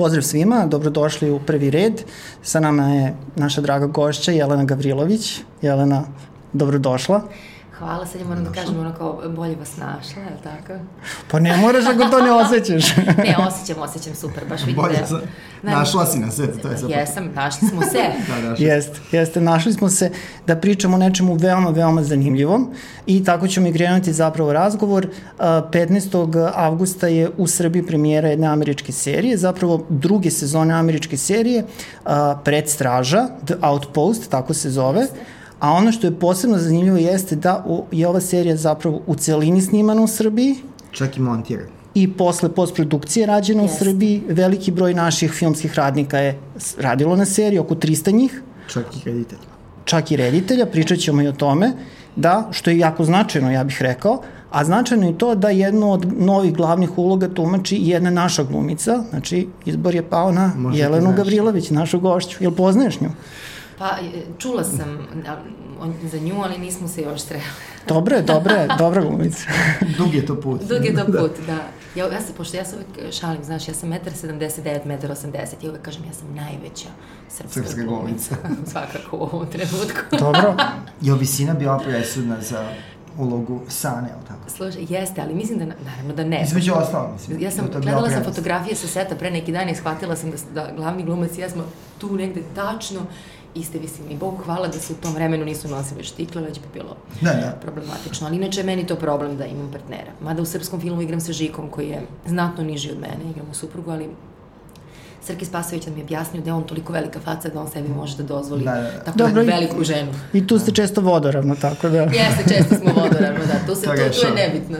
Pozdrav svima, dobrodošli u prvi red. Sa nama je naša draga gošća Jelena Gavrilović. Jelena, dobrodošla. Hvala, sad ja moram da kažem ono kao bolje vas našla, je li tako? Pa ne moraš ako to ne osjećaš. ne, osjećam, osjećam super, baš vidite. Bolje, za, ne, našla si nas, eto, to je zapravo. Jesam, našli smo se. da, našli. Jeste, jeste, našli smo se da pričamo o nečemu veoma, veoma zanimljivom i tako ćemo i krenuti zapravo razgovor. 15. avgusta je u Srbiji premijera jedne američke serije, zapravo druge sezone američke serije, Predstraža, The Outpost, tako se zove. Jeste A ono što je posebno zanimljivo jeste da je ova serija zapravo u celini snimana u Srbiji. Čak i montirana i posle postprodukcije rađena yes. u Srbiji. Veliki broj naših filmskih radnika je radilo na seriji, oko 300 njih. Čak i reditelja. Čak i reditelja, pričat ćemo i o tome, da, što je jako značajno, ja bih rekao, a značajno je to da jednu od novih glavnih uloga tumači jedna naša glumica, znači izbor je pao na Možda Jelenu Gavrilović, našu gošću. Jel poznaješ nju? Pa, čula sam za nju, ali nismo se još sreli. Dobre, dobre, dobra glumica. Dug je to put. Dug je to put, da. Ja, ja se, pošto ja se uvek šalim, znaš, ja sam 1,79 m, 1,80 i uvek kažem ja sam najveća srpska, srpska glumica. Svakako u ovom trenutku. Dobro. Je visina bila presudna za ulogu Sane, ali tako? Slušaj, jeste, ali mislim da, naravno da ne. Između ostalo, mislim. Ja sam, da gledala sam fotografije sa seta pre neki dan i shvatila sam da, da glavni glumac i ja smo tu negde tačno iste visine. I Bogu hvala da se u tom vremenu nisu nosile štikle, već bi bilo da, da. problematično. Ali inače, meni to problem da imam partnera. Mada u srpskom filmu igram sa Žikom, koji je znatno niži od mene, igram u suprugu, ali Srki Spasović nam je objasnio da je on toliko velika faca da on sebi može da dozvoli da, da, da. tako Dobro, veliku ženu. I tu ste često vodoravno, tako da. Jeste, često smo vodoravno, da. Tu, se, to, tu je nebitno.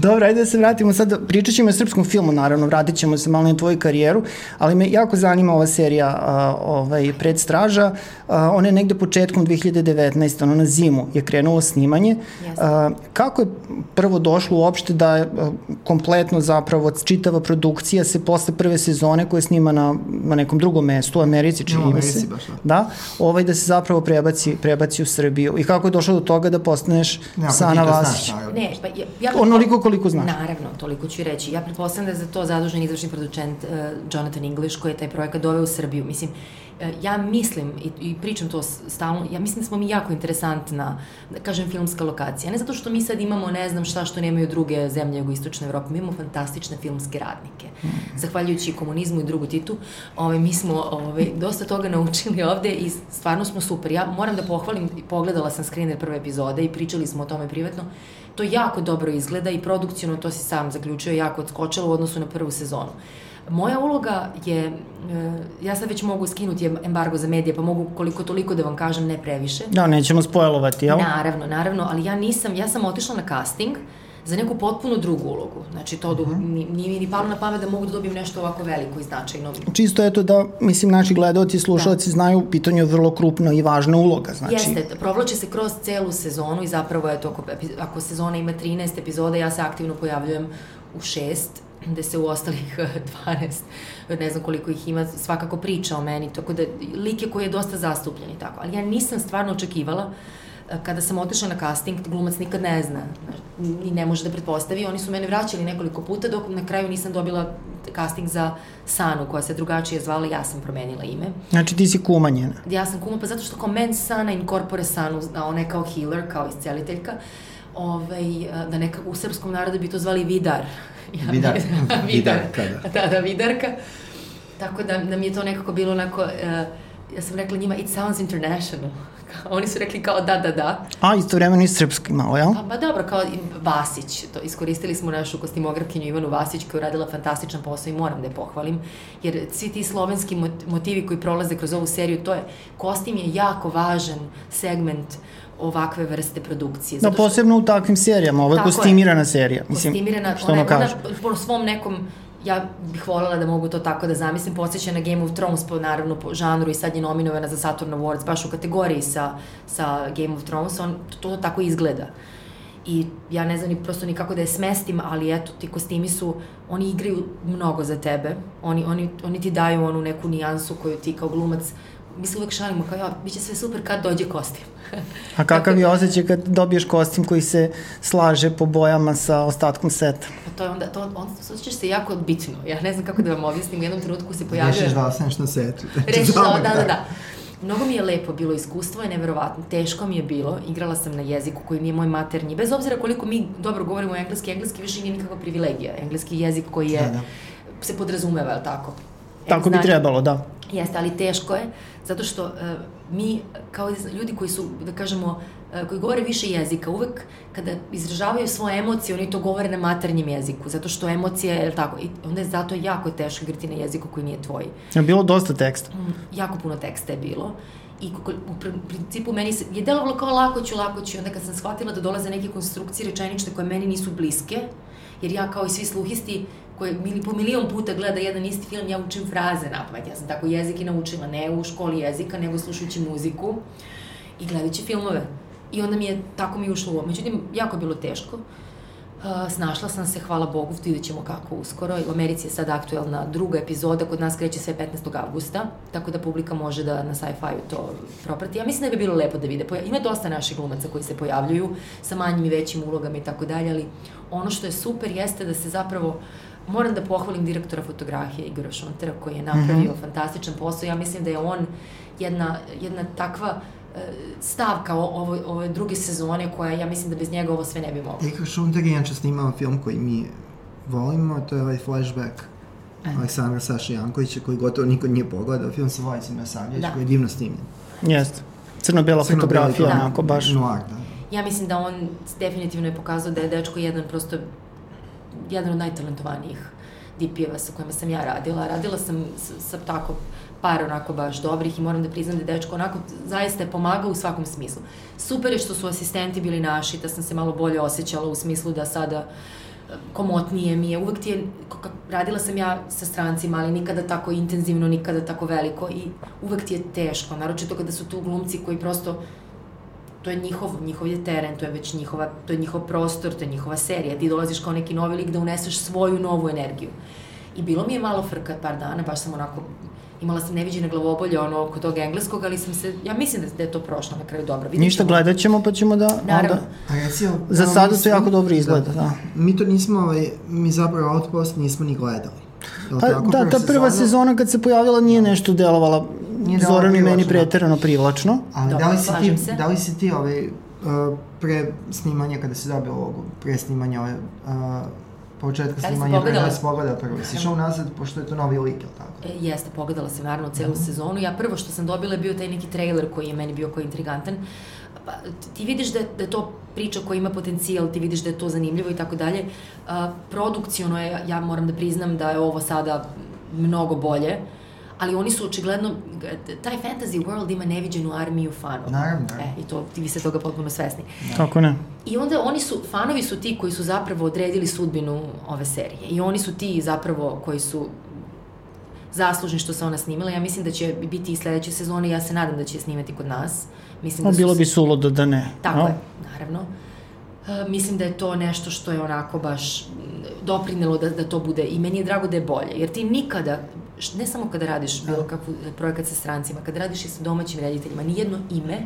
Dobro, ajde da se vratimo sad, pričat ćemo o srpskom filmu, naravno, vratit ćemo se malo na tvoju karijeru, ali me jako zanima ova serija a, ovaj, Predstraža, a, ona je negde početkom 2019. ono na zimu je krenulo snimanje. A, kako je prvo došlo uopšte da a, kompletno zapravo čitava produkcija se posle prve sezone koje snima na, na nekom drugom mestu, u Americi čini no, se, baš, da. da, ovaj da se zapravo prebaci, prebaci u Srbiju. I kako je došlo do toga da postaneš ja, Sana Vasić? Ne, pa ja, ja Onoliko koliko znaš. Naravno, toliko ću reći. Ja pretpostavljam da je za to zadužen izvršni producent uh, Jonathan English koji je taj projekat doveo u Srbiju. Mislim, uh, ja mislim, i, i pričam to stalno, ja mislim da smo mi jako interesantna, da kažem, filmska lokacija. Ne zato što mi sad imamo ne znam šta što nemaju druge zemlje jugoistočne Evrope, mi imamo fantastične filmske radnike. Mm. Zahvaljujući komunizmu i drugu titu, ovaj, mi smo ovaj, dosta toga naučili ovde i stvarno smo super. Ja moram da pohvalim, pogledala sam screener prve epizode i pričali smo o tome privatno, to jako dobro izgleda i produkcijno, to si sam zaključio, jako odskočilo u odnosu na prvu sezonu. Moja uloga je, e, ja sad već mogu skinuti embargo za medije, pa mogu koliko toliko da vam kažem, ne previše. Da, nećemo spojlovati, jel? Naravno, naravno, ali ja nisam, ja sam otišla na casting, uh, za neku potpuno drugu ulogu. Znači, to uh -huh. nije mi ni palo na pamet da mogu da dobijem nešto ovako veliko i značajno. Čisto eto da, mislim, naši gledalci i slušalci da. znaju, pitanje je vrlo krupna i važna uloga. Znači... Jeste, provlače se kroz celu sezonu i zapravo je to, ako, ako sezona ima 13 epizoda, ja se aktivno pojavljujem u šest, gde se u ostalih 12, ne znam koliko ih ima, svakako priča o meni, tako da lik je koji je dosta zastupljen i tako. Ali ja nisam stvarno očekivala uh, kada sam otišla na casting, glumac nikad ne zna i ne može da pretpostavi. Oni su mene vraćali nekoliko puta dok na kraju nisam dobila casting za Sanu koja se drugačije zvala, ja sam promenila ime. Znači ti si kuma njena? Ja sam kuma, pa zato što kao men Sana incorpore Sanu, a ona je kao healer, kao isceliteljka, ovaj, da neka u srpskom narodu bi to zvali Vidar. Ja, vidar. vidarka, da. Da, da, Vidarka. Tako da, da mi je to nekako bilo onako, uh, ja sam rekla njima, it sounds international. Oni su rekli kao da, da, da. A, vremena i srpski malo, jel? Pa, pa dobro, kao Vasić. To, iskoristili smo našu kostimografkinju Ivanu Vasić koja je radila fantastičan posao i moram da je pohvalim. Jer svi ti slovenski motivi koji prolaze kroz ovu seriju, to je, kostim je jako važan segment ovakve vrste produkcije. Da, posebno u takvim serijama, ovo je kostimirana je. serija. Mislim, kostimirana, što ona, ona, po svom nekom ja bih voljela da mogu to tako da zamislim, podsjeća na Game of Thrones po, naravno, po žanru i sad je nominovana za Saturn Awards, baš u kategoriji sa, sa Game of Thrones, on, to, to tako izgleda. I ja ne znam ni prosto ni kako da je smestim, ali eto, ti kostimi su, oni igraju mnogo za tebe, oni, oni, oni ti daju onu neku nijansu koju ti kao glumac mi se uvek šalimo kao, ja, bit će sve super kad dođe kostim. A kakav je osjećaj kad dobiješ kostim koji se slaže po bojama sa ostatkom seta? Pa to je onda, to, onda osjećaš se jako bitno. Ja ne znam kako da vam objasnim, u jednom trenutku se pojavljuje... Rešiš da ostaneš na setu. Rešiš da, da, da, da. Mnogo mi je lepo bilo iskustvo, je neverovatno. Teško mi je bilo, igrala sam na jeziku koji nije moj maternji. Bez obzira koliko mi dobro govorimo engleski, engleski više nije nikakva privilegija. Engleski jezik koji je, da, da. se podrazumeva, je tako? Tako bi trebalo, da. Jeste, ali teško je, zato što uh, mi, kao ljudi koji su, da kažemo, uh, koji govore više jezika, uvek kada izražavaju svoje emocije, oni to govore na maternjem jeziku, zato što emocije, je tako, i onda je zato jako teško igrati na jeziku koji nije tvoj. Je bilo dosta teksta? Mm, jako puno teksta je bilo. I u principu meni se, je delovalo kao lako ću, lako ću, onda kad sam shvatila da dolaze neke konstrukcije rečenične koje meni nisu bliske, jer ja kao i svi sluhisti koje mili, po milion puta gleda jedan isti film, ja učim fraze na pamet. Ja sam tako jezik i naučila, ne u školi jezika, nego slušajući muziku i gledajući filmove. I onda mi je, tako mi ušlo u ovo. Međutim, jako je bilo teško. Uh, snašla sam se, hvala Bogu, vidjet ćemo kako uskoro. U Americi je sad aktuelna druga epizoda, kod nas kreće sve 15. avgusta, tako da publika može da na sci-fi to proprati. Ja mislim da bi bilo lepo da vide. Ima dosta naših glumaca koji se pojavljuju sa manjim i većim ulogama i tako dalje, ali ono što je super jeste da se zapravo uh, moram da pohvalim direktora fotografije Igora Šontera koji je napravio mm -hmm. fantastičan posao. Ja mislim da je on jedna, jedna takva e, stavka ove, ove druge sezone koja ja mislim da bez njega ovo sve ne bi moglo. Igor Šunter je inače snimao film koji mi volimo, to je ovaj flashback e. Aleksandra Saša Jankovića koji gotovo niko nije pogledao, film sa Vojicom Nasavljeć da. koji je divno snimljen. Jeste. Crno-bela Crno fotografija, da. onako baš. Noir, da. Ja mislim da on definitivno je pokazao da je dečko jedan prosto jedan od najtalentovanijih DP-eva sa kojima sam ja radila. Radila sam sa, sa tako par onako baš dobrih i moram da priznam da je dečko onako zaista je pomagao u svakom smislu. Super je što su asistenti bili naši, da sam se malo bolje osjećala u smislu da sada e, komotnije mi je. Uvek ti je, radila sam ja sa strancima, ali nikada tako intenzivno, nikada tako veliko i uvek ti je teško, naročito kada su tu glumci koji prosto to je njihov, njihov je teren, to je već njihova, to je njihov prostor, to je njihova serija. Ti dolaziš kao neki novi lik da uneseš svoju novu energiju. I bilo mi je malo frka par dana, baš sam onako, imala sam neviđene glavobolje ono oko tog engleskog, ali sam se, ja mislim da, da je to prošlo na kraju dobro. Vidim Ništa, ćemo... gledat ćemo pa ćemo da... Naravno. Onda, A recimo, za sada to jako dobro izgleda, da. da. Mi to nismo, ovaj, mi zapravo Outpost nismo ni gledali. Pa, da, ta prva sezona, sezona kad se pojavila nije nešto delovala nije Zoran i meni preterano privlačno. Ali Dobro, da li si ti, se. da li si ti ovaj, uh, pre snimanja, kada si dobio ovogu, pre snimanja ove, uh, početka da snimanja pre nas pogledao prvo. Si šao nazad, pošto je to novi lik, ili tako? E, jeste, pogledala sam naravno celu mm -hmm. sezonu. Ja prvo što sam dobila je bio taj neki trailer koji je meni bio koji intrigantan. Pa, ti vidiš da, da je to priča koja ima potencijal, ti vidiš da je to zanimljivo i tako dalje. Produkciono je, ja moram da priznam da je ovo sada mnogo bolje. Uh, ali oni su očigledno, taj fantasy world ima neviđenu armiju fanova. Naravno. E, i to, ti vi ste toga potpuno svesni. Kako ne? I onda oni su, fanovi su ti koji su zapravo odredili sudbinu ove serije. I oni su ti zapravo koji su zaslužni što se ona snimila. Ja mislim da će biti i sledeće sezone, ja se nadam da će je snimati kod nas. Mislim da bilo bi suludo da ne. Tako no? je, naravno. Uh, mislim da je to nešto što je onako baš doprinelo da, da to bude i meni je drago da je bolje, jer ti nikada, ne samo kada radiš bilo kakvu projekat sa strancima, kada radiš i sa domaćim rediteljima, nijedno ime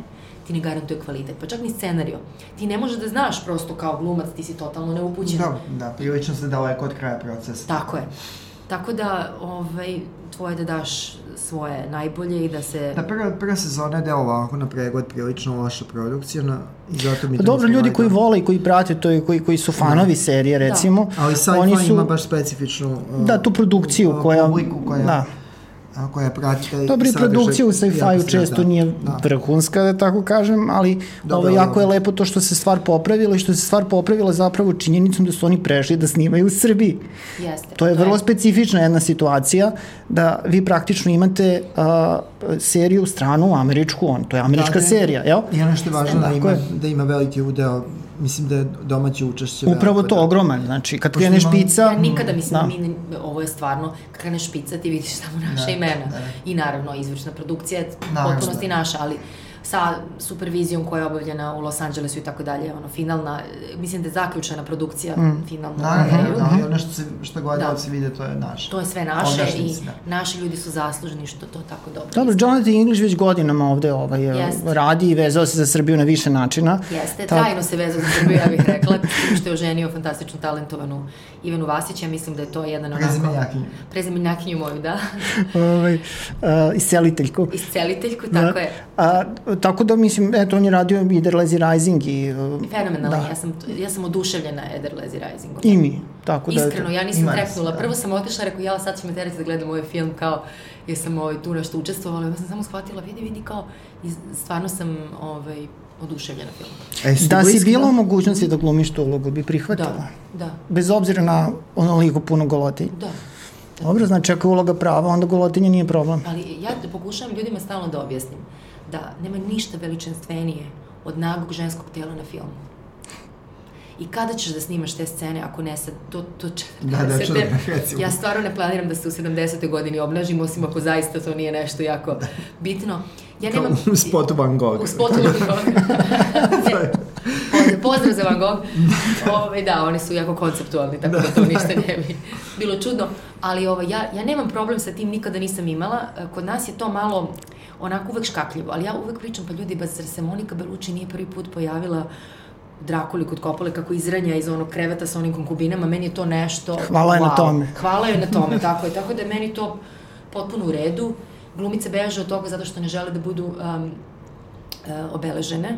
ti ne garantuje kvalitet, pa čak ni scenario. Ti ne možeš da znaš prosto kao glumac, ti si totalno neupućen. Da, da, prilično se daleko od kraja procesa. Tako je. Tako da, ovaj, tvoje da daš svoje najbolje i da se... Da, prva, prva sezona je deo ovako na pregled prilično loša produkcija na, i zato mi pa dobro, ljudi koji vole i koji prate to i koji, koji su fanovi da. serije, recimo. Da. Ali sci-fi su, ima baš specifičnu... Uh, da, tu produkciju uh, koja... Publiku koja... Da koja prati taj Dobri produkcija u sci-fi često da, nije da. vrhunska, da tako kažem, ali Dobre, ovo, jako je lepo to što se stvar popravila i što se stvar popravila zapravo činjenicom da su oni prešli da snimaju u Srbiji. Jeste. To je vrlo specifična jedna situacija da vi praktično imate uh, seriju stranu američku, on, to je američka da, da, serija, jel? I ono što je važno da ima, da ima veliki udeo mislim da je domaće učešće upravo to da. ogroman znači kad krene špica ja nikada mislim da. mi ovo je stvarno kad krene špica ti vidiš samo naša da, imena da. i naravno izvršna produkcija je potpunosti da. naša ali sa supervizijom koja je obavljena u Los Angelesu i tako dalje, ono, finalna, mislim da je zaključena produkcija, mm. finalna. Da, da, da, i ono što, se, što gledalci da. vide, to je naše. To je sve naše i da. naši ljudi su zasluženi što to tako dobro. Dobro, Jonathan English već godinama ovde ovaj, Jeste. radi i vezao se za Srbiju na više načina. Jeste, Ta... trajno se vezao za Srbiju, ja bih rekla, što je oženio fantastično talentovanu Ivanu Vasić, ja mislim da je to jedan onako... Prezimenjakinju. Prezimenjakinju moju, da. ovaj, uh, isceliteljku. Isceliteljku, tako da. je. A, tako da, mislim, eto, on je radio Eder Lazy Rising i... Uh, Fenomenalno, da. ja, sam, ja sam oduševljena Eder Lazy Risingom. I mi, tako da... Iskreno, ja nisam trepnula. Da. Prvo sam otišla, rekao, ja sad će me terati da gledam ovaj film kao jer sam ovaj, tu nešto učestvovala, ja sam samo shvatila, vidi, vidi, kao, i stvarno sam ovaj, oduševljena filmom. E, da si bila u mogućnosti da glumiš tu ulogu, bi prihvatila? Da, da. Bez obzira na onoliko puno golotinja? Da. Da. Dobro, znači ako je uloga prava, onda golotinje nije problem. Ali ja pokušavam ljudima stalno da objasnim da nema ništa veličanstvenije od nagog ženskog tela na filmu. I kada ćeš da snimaš te scene, ako ne sad, to, to 40. Da, da, recimo. Ja stvarno ne planiram da se u 70. godini obnažim, osim ako zaista to nije nešto jako bitno. Ja nemam... u spotu Van Gogh. U spotu Van Gogh. Pozdrav za Van Gogh. Ove, da, oni su jako konceptualni, tako da, da to ništa ne bi bilo čudno. Ali ovo, ja, ja nemam problem sa tim, nikada nisam imala. Kod nas je to malo onako uvek škakljivo, ali ja uvek pričam, pa ljudi, ba zar se Monika Belucci nije prvi put pojavila Drakuli kod Kopole kako izranja iz onog kreveta sa onim konkubinama, meni je to nešto... Hvala je wow. na tome. Hvala je na tome, tako je. Tako da je meni to potpuno u redu. Glumice beže od toga zato što ne žele da budu um, uh, obeležene.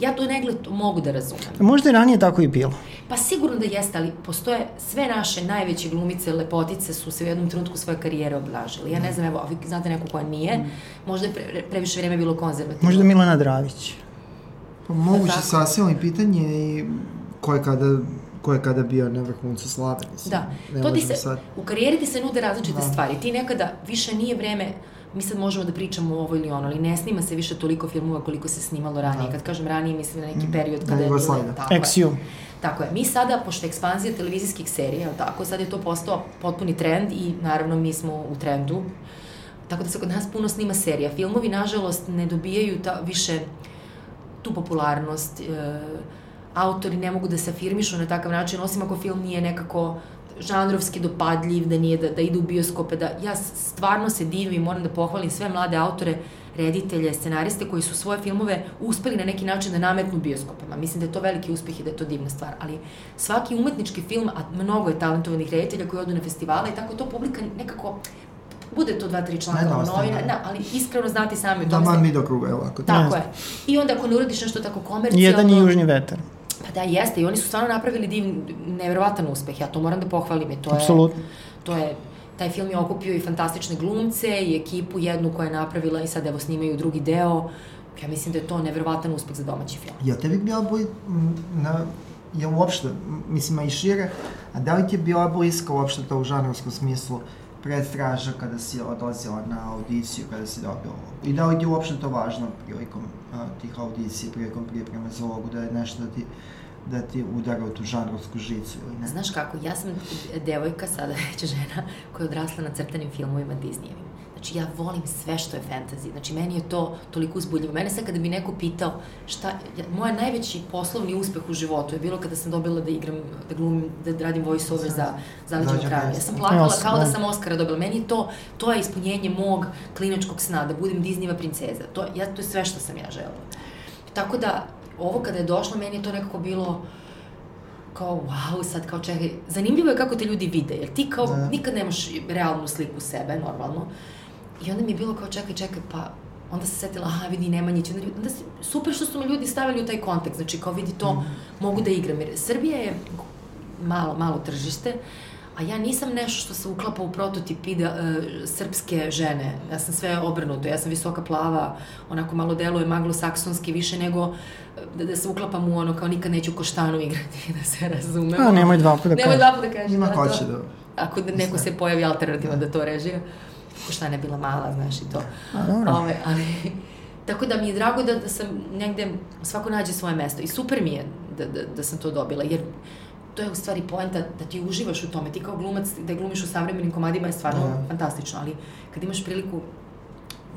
Ja to negled mogu da razumem. Možda je ranije tako i bilo. Pa sigurno da jeste, ali postoje sve naše najveće glumice, lepotice su se u jednom trenutku svoje karijere oblažile. Ja ne mm. znam, evo, vi znate neko koja nije, mm. možda je pre, previše vreme bilo konzervativno. Možda Milana Dravić. Pa moguće sasvim i pitanje i ko je kada ko je kada bio na vrhuncu slave, mislim. Da, ne to ti se, sad... u karijeri ti se nude različite da. stvari. Ti nekada više nije vreme, mi sad možemo da pričamo o ovo ili ono, ali ne snima se više toliko filmova koliko se snimalo ranije. Da. Kad kažem ranije, mislim na neki mm. period kada da, je... Bilo, tako XU. Je. Tako je. Mi sada, pošto ekspanzija televizijskih serija, tako, sad je to postao potpuni trend i naravno mi smo u trendu. Tako da se kod nas puno snima serija. Filmovi, nažalost, ne dobijaju ta, više tu popularnost. E, autori ne mogu da se afirmišu na takav način, osim ako film nije nekako žanrovski dopadljiv, da nije da, da ide u bioskope, da ja stvarno se divim i moram da pohvalim sve mlade autore, reditelje, scenariste koji su svoje filmove uspeli na neki način da nametnu bioskopama. Mislim da je to veliki uspeh i da je to divna stvar, ali svaki umetnički film, a mnogo je talentovanih reditelja koji odu na festivale i tako to publika nekako bude to dva, tri članka u novina, da. ali iskreno znati sami u tom. Da, man mi do kruga, je ovako. Tako je. I onda ako ne uradiš nešto tako komercijalno... Jedan je južni vetar. Pa da, jeste, i oni su stvarno napravili div, neverovatan uspeh, ja to moram da pohvalim, i to je... Apsolutno. To je, taj film je okupio i fantastične glumce i ekipu jednu koja je napravila i sad evo snimaju drugi deo. Ja mislim da je to neverovatan uspeh za domaći film. Ja tebi bio boj na je uopšte, mislim, a i šire, a da li ti je bila bliska uopšte to u žanrovskom smislu predstraža kada si odlazila na audiciju, kada si dobila I da li ti uopšte to važno prilikom a, tih audicija, prilikom pripreme za ulogu, da je nešto da ti da ti udara u tu žanrovsku žicu ili ne? Znaš kako, ja sam devojka, sada već žena, koja je odrasla na crtanim filmovima Disneyevim. Znači, ja volim sve što je fantasy. Znači, meni je to toliko uzbudljivo. Mene sad kada bi neko pitao šta, ja, moj najveći poslovni uspeh u životu je bilo kada sam dobila da igram, da glumim, da radim voice over za Zaleđenu kraju. Ja sam plakala kao da, da sam Oscara dobila. Meni je to, to je ispunjenje mog klinačkog sna, da budem Disneyva princeza. To, ja, to je sve što sam ja želela. Tako da, ovo kada je došlo, meni je to nekako bilo kao, wow, sad kao čekaj, zanimljivo je kako te ljudi vide, jer ti kao da. nikad nemaš realnu sliku sebe, normalno, I onda mi je bilo kao, čekaj, čekaj, pa onda se setila, aha, vidi Nemanjić, onda, onda se, super što su me ljudi stavili u taj kontekst, znači kao vidi to, mm. mogu da igram, jer Srbija je malo, malo tržište, a ja nisam nešto što se uklapa u prototip ide, uh, srpske žene. Ja sam sve obrnuto, ja sam visoka plava, onako malo deluje maglo-saksonski više nego da, da se uklapam u ono kao nikad neću koštanu igrati, da se razumemo. A, nemoj dva puta da kažeš. Nemoj dva puta da kažeš. Ima da, ko će da... Ako da neko se pojavi alternativno da, da to režira ko šta ne bila mala, znaš i to. A, Ove, ali, tako da mi je drago da, da sam negde, svako nađe svoje mesto i super mi je da, da, da sam to dobila, jer to je u stvari poenta da ti uživaš u tome. Ti kao glumac, da glumiš u savremenim komadima je stvarno da. fantastično, ali kad imaš priliku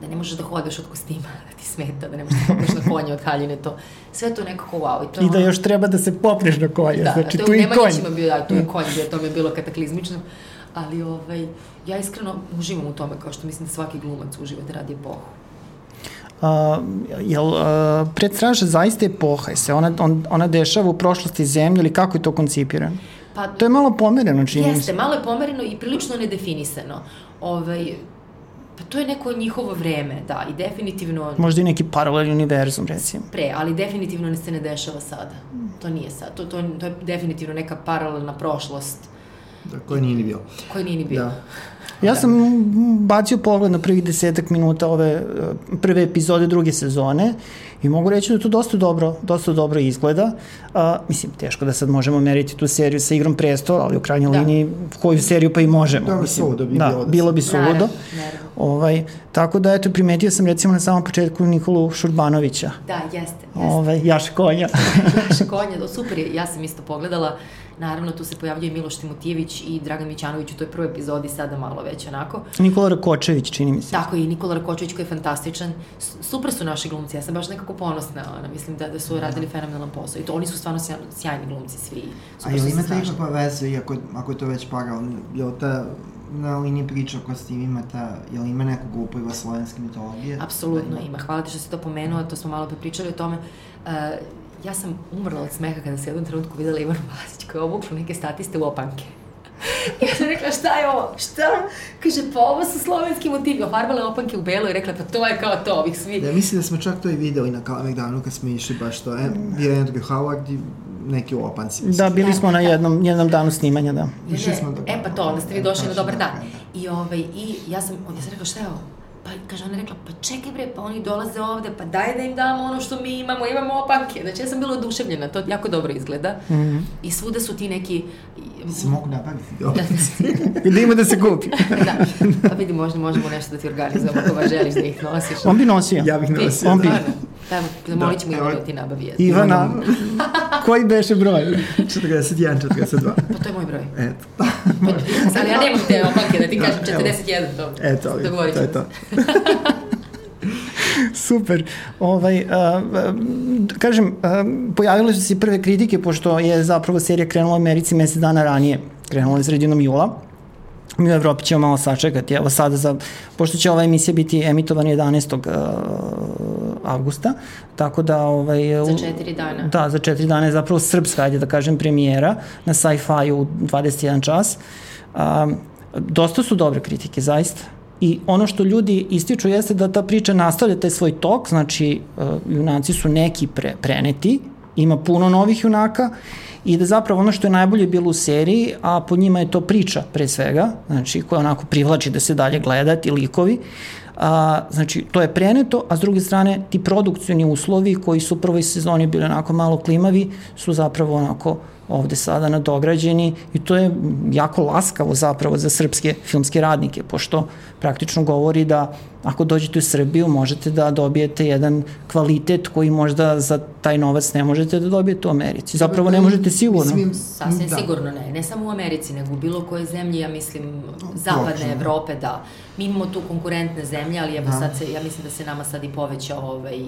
da ne možeš da hodaš od kostima, da ti smeta, da ne možeš da popneš na konje od haljine, to, sve to nekako wow. I, to I da još treba da se popneš na konje, da, znači to tu je i u konj. Nemanjićima bio, da, tu i konj bio, to mi je bilo kataklizmično, ali ovaj, ja iskreno uživam u tome, kao što mislim da svaki glumac uživa da radi epohu. A, jel a, predstraža zaista epoha, je se ona, on, ona dešava u prošlosti zemlje ili kako je to koncipirano? Pa, To je malo pomereno, čini mi Jeste, se. malo je pomereno i prilično nedefinisano. Ovaj, pa to je neko njihovo vreme, da, i definitivno Možda i neki paralelni univerzum, recimo. pre, ali definitivno ne se ne dešava sada. To nije sad, to, to, to je definitivno neka paralelna prošlost Da, koje nije ni bilo. koja nije ni bila. Da. Ja sam mm, bacio pogled na prvih desetak minuta ove e, prve epizode druge sezone i mogu reći da to dosta dobro, dosta dobro izgleda. A, mislim, teško da sad možemo meriti tu seriju sa igrom prestola, ali u krajnjoj Da. liniji koju seriju pa i možemo. Dobro, mislim. suludo bi da, bilo da bilo bi suludo. Naravno, naravno. Ovaj, tako da, eto, primetio sam recimo na samom početku Nikolu Šurbanovića. Da, jeste, jeste. Ovaj, Jaš konja. Naš konja, da, super je, ja sam isto pogledala, naravno tu se pojavljuje Miloš Timotijević i Dragan Mićanović u toj prvoj epizodi, sada malo već onako. Nikola Rakočević, čini mi se. Tako i Nikola Rakočević koji je fantastičan. S- Super su naši glumci, ja sam baš nekako ponosna, ona, mislim da, da su radili fenomenalan posao. I to oni su stvarno sjaj- sjajni glumci svi. A Super jel su se imate ikakva veze, iako, ako je to već paralelno, jel ta na liniji priča o kostimima, ta, jel ima nekog upliva slovenske mitologije? Apsolutno Da ima. Hvala ti što si to pomenuo, to smo malo prepričali o tome. Uh, ja sam umrla od smeha kada se jednom trenutku videla Ivanu Vasić koja je obukla neke statiste u opanke. ja sam rekla šta je ovo? Šta? Kaže pa ovo su slovenski motivi. Ofarbala je opanke u belo i rekla pa to je kao to ovih svi. Ja mislim da smo čak to i videli na Kalemegdanu kad smo išli baš to, e, bio je Andrew Howard i neki u opanci. Da, bili smo na jednom, jednom danu snimanja, da. Išli smo do- E pa to, onda ste vi došli na dobar dan. da, da. I, ovaj, I ja sam, ja sam rekla šta je ovo? Pa kaže, ona je rekla, pa čekaj bre, pa oni dolaze ovde, pa daj da im damo ono što mi imamo, imamo opanke. Znači ja sam bila oduševljena, to jako dobro izgleda. Mm. -hmm. I svuda su ti neki... Se mogu nabaviti opanci. I da ima da se kupi. da, pa vidi, možda možemo nešto da ti organizujemo ako želiš da ih nosiš. On bi nosio. ja bih Ti, nosio. on bi-. Pa evo, zamolit ćemo Da, Ivanu evo- da ti nabavi. Ivana, koji beše broj? 41, 42. Pa to je moj broj. Eto. Pa, ali ja nemam te opanke da ti Da, kažem evo. 41, to. Eto, ali, to je to. Super. Ovaj, uh, kažem, uh, pojavile su se prve kritike, pošto je zapravo serija krenula u Americi mesec dana ranije. Krenula je sredinom jula. Mi u Evropi ćemo malo sačekati. Evo sada, za, pošto će ova emisija biti emitovana 11. Uh, avgusta, tako da... Ovaj, Za četiri dana. Da, za četiri dana je zapravo srpska, ajde da kažem, premijera na sci-fi u 21 čas. Um, dosta su dobre kritike, zaista. I ono što ljudi ističu jeste da ta priča nastavlja taj svoj tok, znači uh, junaci su neki pre, preneti, ima puno novih junaka i da zapravo ono što je najbolje bilo u seriji, a po njima je to priča pre svega, znači koja onako privlači da se dalje gleda, ti likovi, A, znači, to je preneto, a s druge strane, ti produkcioni uslovi koji su u prvoj sezoni bili onako malo klimavi, su zapravo onako ovde sada nadograđeni i to je jako laskavo zapravo za srpske filmske radnike, pošto praktično govori da ako dođete u Srbiju možete da dobijete jedan kvalitet koji možda za taj novac ne možete da dobijete u Americi. Zapravo ne možete sigurno. Mislim, Sasvim da. sigurno ne, ne samo u Americi, nego u bilo kojoj zemlji, ja mislim, zapadne Točno. Evrope, da. Mi imamo tu konkurentne zemlje, ali evo Da. sad se, ja mislim da se nama sad i povećao ovaj,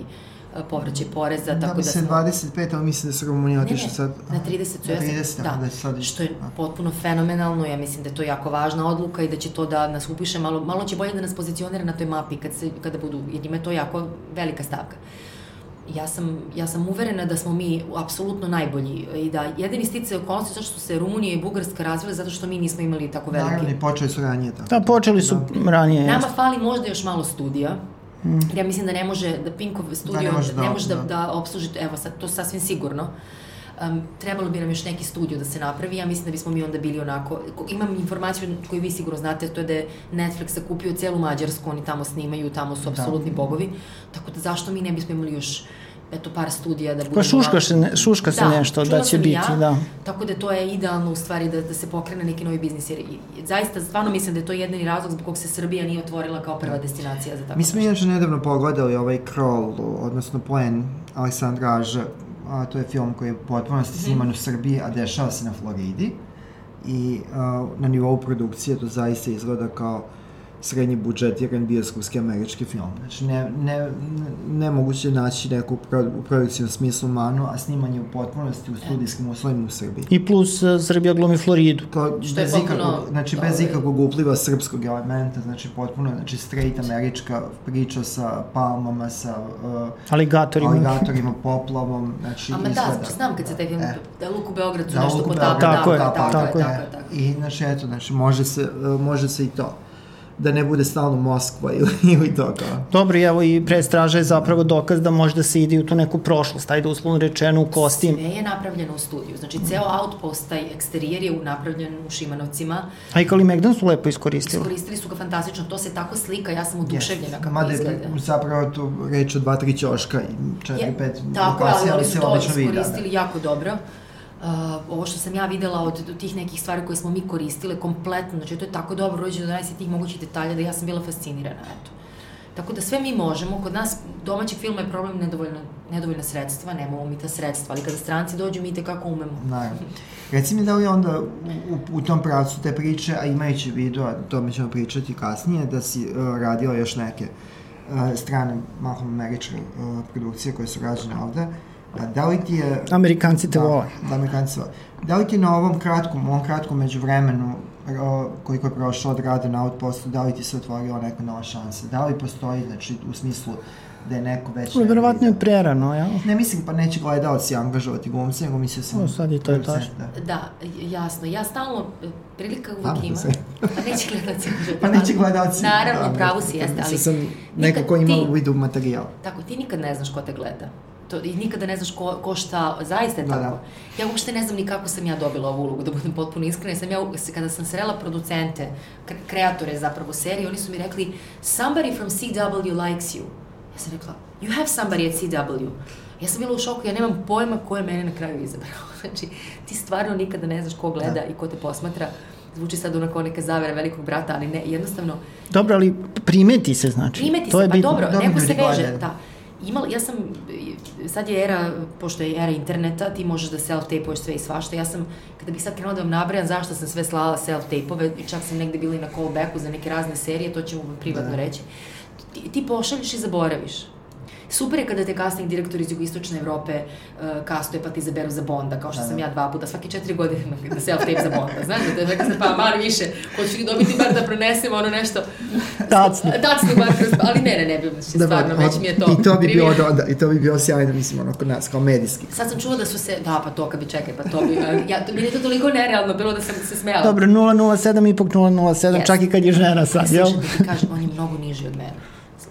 povraćaj poreza, Da, tako da mislim smo... 25, ali mislim da su Rumunija Ne, ne, otišli sad. na 30 su, Na ja sam, 30, da, da sad- što je da. potpuno fenomenalno, ja mislim da je to jako važna odluka i da će to da nas upiše malo, malo će bolje da nas pozicionira na toj mapi kad se, kada budu, jer njima je to jako velika stavka. Ja sam, ja sam uverena da smo mi apsolutno najbolji i da jedini stice okolnosti zašto su se Rumunija i Bugarska razvile zato što mi nismo imali tako velike. Naravno, i počeli su ranije tako. Da, počeli su ranije. Nama fali možda još malo studija. Ja mislim da ne može, da Pinkov studio ne može da- ne može da, da. da obsluži, evo sad, to sasvim sigurno. Um, trebalo bi nam još neki studio da se napravi, ja mislim da bismo mi onda bili onako, imam informaciju koju vi sigurno znate, to je da je Netflix zakupio celu Mađarsku, oni tamo snimaju, tamo su apsolutni bogovi, tako da zašto mi ne bismo imali još eto par studija da budemo... Pa šuška se, ne, šuška se nešto da će biti, ja, da. Tako da to je idealno u stvari da, da se pokrene neki novi biznis, jer i- zaista stvarno mislim da je to jedini razlog zbog kog se Srbija nije otvorila kao prva destinacija za tako Mi smo inače nedavno pogledali ovaj Kroll, odnosno Plen Aleksandra Aža, a to je film koji je u potpunosti sniman u Srbiji, a dešava se na Floridi. I a, na nivou produkcije to zaista izgleda kao srednji budžetiran bioskopski američki film. Znači, ne, ne, nemoguće naći neku pro, u produkcijnom smislu manu, a snimanje u potpunosti u studijskim uslovima u Srbiji. I plus uh, Srbija glumi Floridu. Kao, Što je bez potpuno, ikakvog, znači, bez ovaj, ikakvog upliva srpskog elementa, znači, potpuno, znači, straight američka priča sa palmama, sa uh, Aligatorima. aligatorima, poplavom, znači, Ama izgleda. da, znam kad se taj film, E. da Luk u Beogradu Da, nešto Luk u potapa, Beogradu, Tako je, tako, tako tako, je. tako, tako, tako. I, znači, eto, znači, može se, uh, može se i to. Da ne bude stalno Moskva ili, ili to kao. Dobro, evo i predstraža je zapravo dokaz da može da se ide u tu neku prošlost, ajde uslovno rečeno u kostim. Sve je napravljeno u studiju. Znači, ceo outpost, taj eksterijer je napravljen u Šimanovcima. A i Kali Megdan su lepo iskoristili. Iskoristili su ga fantastično, to se tako slika, ja sam oduševljena kako Mada izgleda. je zapravo tu reč o dva, tri ćoška i četiri, Je, pet Tako je, ali lokacija, oni ali su se to odlično vidi. da. iskoristili jako dobro. Uh, ovo što sam ja videla od, od tih nekih stvari koje smo mi koristile kompletno, znači to je tako dobro rođeno do najsjetih mogućih detalja da ja sam bila fascinirana, eto. Tako da sve mi možemo, kod nas domaćeg filma je problem nedovoljno, nedovoljna sredstva, nemamo mi ta sredstva, ali kada stranci dođu mi te kako umemo. Naravno. Reci mi da li onda u, u, tom pravcu te priče, a imajući vidu, a tome ćemo pričati kasnije, da si uh, radila još neke uh, strane, mahom američke uh, produkcije koje su rađene ovde, a da li ti je... Amerikanci te da, vole. Da, Amerikanci vole. Da li ti na ovom kratkom, u ovom kratkom međuvremenu uh, koliko je prošlo od rada na Outpostu, da li ti se otvorila neka nova šansa? Da li postoji, znači, u smislu da je neko već... Verovatno je prerano, jel? Ne mislim, pa neće gledalci angažovati glumce, nego mislio sam... O, sad i to je tačno. Da. Da, jasno, ja stalno, e, prilika uvek Nadam ima. se. Pa neće gledalci. Pa neće gledalci. Naravno, da, pravo si jeste, ali... Sam nekako ima ti- u vidu materijal. Tako, ti nikad ne znaš ko te gleda. To, I nikada ne znaš ko, ko šta, zaista je Da, tako. da. Ja uopšte ne znam ni kako sam ja dobila ovu ulogu, da budem potpuno iskrena. Sam ja, kada sam srela producente, kre- kreatore zapravo serije, oni su mi rekli, somebody from CW likes you. Ja sam rekla, you have somebody at CW. Ja sam bila u šoku, ja nemam pojma ko je mene na kraju izabrao. Znači, ti stvarno nikada ne znaš ko gleda Da. i ko te posmatra. Zvuči sad onako neka zavera velikog brata, ali ne, jednostavno, Dobro, ali primeti se, znači. Primeti to se, je pa bitno. dobro, Dobro neko se veže, da. Imala, ja sam, sad je era, pošto je era interneta, ti možeš da self-tapuješ sve i svašta. Ja sam, kada bih sad krenula da vam nabrajam zašto sam sve slala self-tapove, i čak sam negde bila i na callbacku za neke razne serije, to ću vam privatno Da. reći. Ti, ti pošalješ i zaboraviš. Super je kada te casting direktor iz jugoistočne Evrope uh, kastuje pa ti izaberu za Bonda, kao što Da, sam da. ja dva puta, svake četiri godine na, na self-tape za Bonda. Znaš da te rekao sam, pa mali više, hoću li dobiti bar da prenesemo ono nešto Tacni. Tacni bar kroz... Ali ne, ne, ne bi se stvarno, od- već mi je to. I to bi bilo, da, i to bi bilo sjajno, mislim, ono, kod nas, kao medijski. Sad sam čula da su se, da, pa to kad bi čekaj, pa to bi, a, ja, to, meni je to toliko nerealno bilo da sam se smela. Dobro, 007, ipak 007, Yes. čak i kad je žena sad, jel? Slušaj, da ti kažem, on je mnogo niži od mene.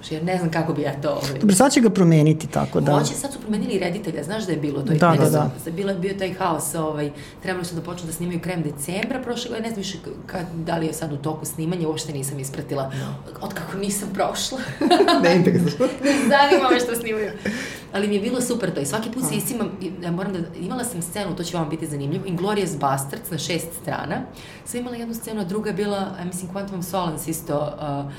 Slušaj, ja ne znam kako bi ja to... Ovaj, Dobro, sad će ga promeniti tako da... Hoće, sad su promenili reditelja, znaš da je bilo to? Da, da, su- da. za- Bilo je bio taj haos, ovaj, trebali su da počnu da snimaju krem decembra prošle godine, ne znam više kad, da li je sad u toku snimanja, uopšte nisam ispratila. Otkako nisam prošla. Ne interesuje. ne zanima me što snimaju. Ali mi je bilo super to i svaki put se isimam, ja moram da, imala sam scenu, to će vam biti zanimljivo, Inglourious Basterds na šest strana. Sam imala jednu scenu, a druga je bila, ja mislim, Quantum of Solace isto, uh,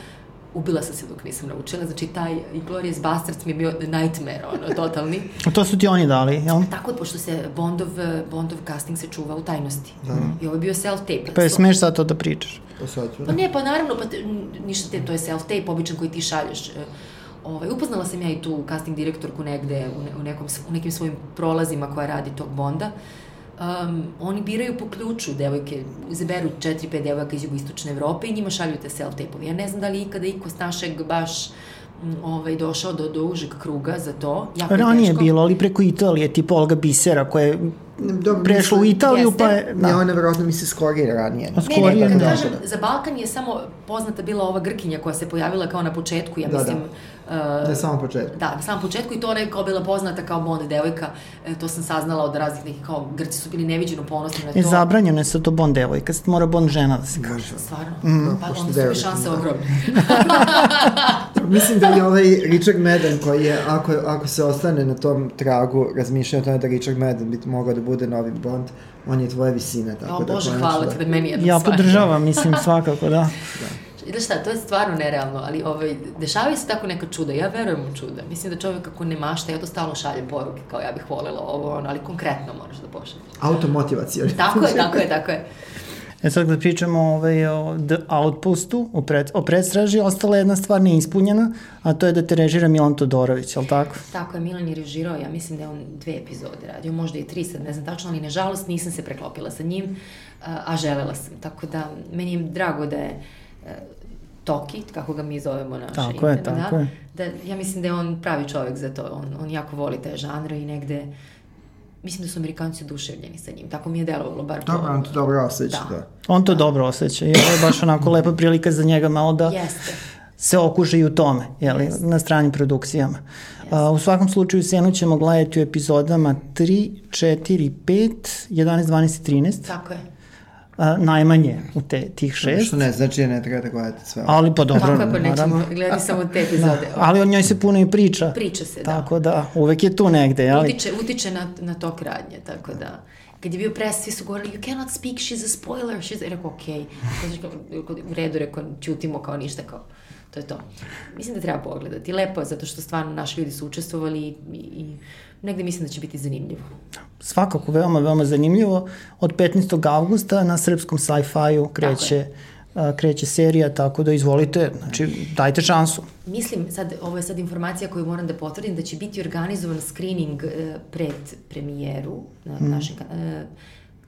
ubila sam se dok nisam naučila, znači taj Inglourious Basterds mi je bio nightmare, ono, totalni. A to su ti oni dali, jel? Tako, pošto se Bondov, Bondov casting se čuva u tajnosti. I ovo je bio self-tape. Pa je smeš sad to da pričaš. To sad ću. Pa ne, pa naravno, pa te, ništa te, to je self-tape, običan koji ti šalješ. E, Ovaj, upoznala sam ja i tu casting direktorku negde u, ne, u, nekom, u nekim svojim prolazima koja radi tog Bonda. Um, oni biraju po ključu devojke, izaberu 4-5 devojaka iz jugoistočne Evrope i njima šalju te self-tape-ove. Ja ne znam da li ikada iko s našeg baš ovaj, došao do, do užeg kruga za to. Jako je Ranije je teško. bilo, ali preko Italije, tipa Olga Bisera, koja je Dobro, prešla u Italiju, Jeste. pa je... Ne, Da. ona verovatno misli skorije ranije. A Ne, Skorije, ne, kad da. kažem, za Balkan je samo poznata bila ova Grkinja koja se pojavila kao na početku, ja Da, da. mislim, uh, Na samom početku. Da, na samom početku i to ona je kao bila poznata kao Bond devojka, e, to sam saznala od raznih nekih, kao Grci su bili neviđeno ponosni na to. E, zabranjeno je sad to Bond devojka, sad mora Bond žena da se kaže. Stvarno? Mm, pa pošto onda su mi šanse da. ogromne. Mislim da je ovaj Richard Madden koji je, ako, ako se ostane na tom tragu razmišljanja o tome da Richard Madden bi mogao da bude novi Bond, on je tvoje visine, tako O da... Bože, hvala da- ti da meni je Ja podržavam, mislim, svakako, da. I da šta, to je stvarno nerealno, ali ovaj, dešavaju se tako neka čuda, ja verujem u čuda. Mislim da čovjek ako ne mašta, ja to stalno šaljem poruke, kao ja bih volela ovo, ono, ali konkretno moraš da pošalješ. Automotivacija. Tako je, tako je, tako je. E sad kad pričamo ovaj, o The Outpostu, o, pred, o predstraži, ostala je jedna stvar neispunjena, a to je da te režira Milan Todorović, je li tako? Tako je, Milan je režirao, ja mislim da je on dve epizode radio, možda i tri, sad ne znam tačno, ali nažalost nisam se preklopila sa njim, a, a želela sam. Tako da, meni je drago da je e, Toki, kako ga mi zovemo naše Tako ime, je, tako da, je. da, ja mislim da je on pravi čovek za to, on, on jako voli te žanre i negde, mislim da su Amerikanci oduševljeni sa njim, tako mi je delovalo, bar. Dobro, on to dobro osjeća, Da. da. On to dobro osjeća i ovo je baš onako lepa prilika za njega malo da Jeste. se okuže i u tome, jeli, Jeste. na stranim produkcijama. A, u svakom slučaju Senu ćemo gledati u epizodama 3, 4, 5, 11, 12 i 13. Tako je. A, najmanje u te, tih šest. Što ne znači da ne treba da gledate sve. Ali pa dobro, Tako je, pa nećemo gledati samo te epizode. Ali od njoj se puno i priča. Priča se, da. Tako da, uvek je tu negde, jeli? Utiče, utiče na, na tok radnje, tako da... Kad je bio pres, svi su govorili, you cannot speak, she's a spoiler, she's... I rekao, okej. Okay. U redu, rekao, ćutimo kao ništa, kao... To je to. Mislim da treba pogledati. Lepo je, zato što stvarno naši ljudi su učestvovali i, i negde mislim da će biti zanimljivo. Svakako, veoma, veoma zanimljivo. Od 15. avgusta na srpskom sci-fi-u kreće, kreće serija, tako da izvolite, znači dajte šansu. Mislim, sad, ovo je sad informacija koju moram da potvrdim, da će biti organizovan screening e, pred premijeru na mm. našem, e,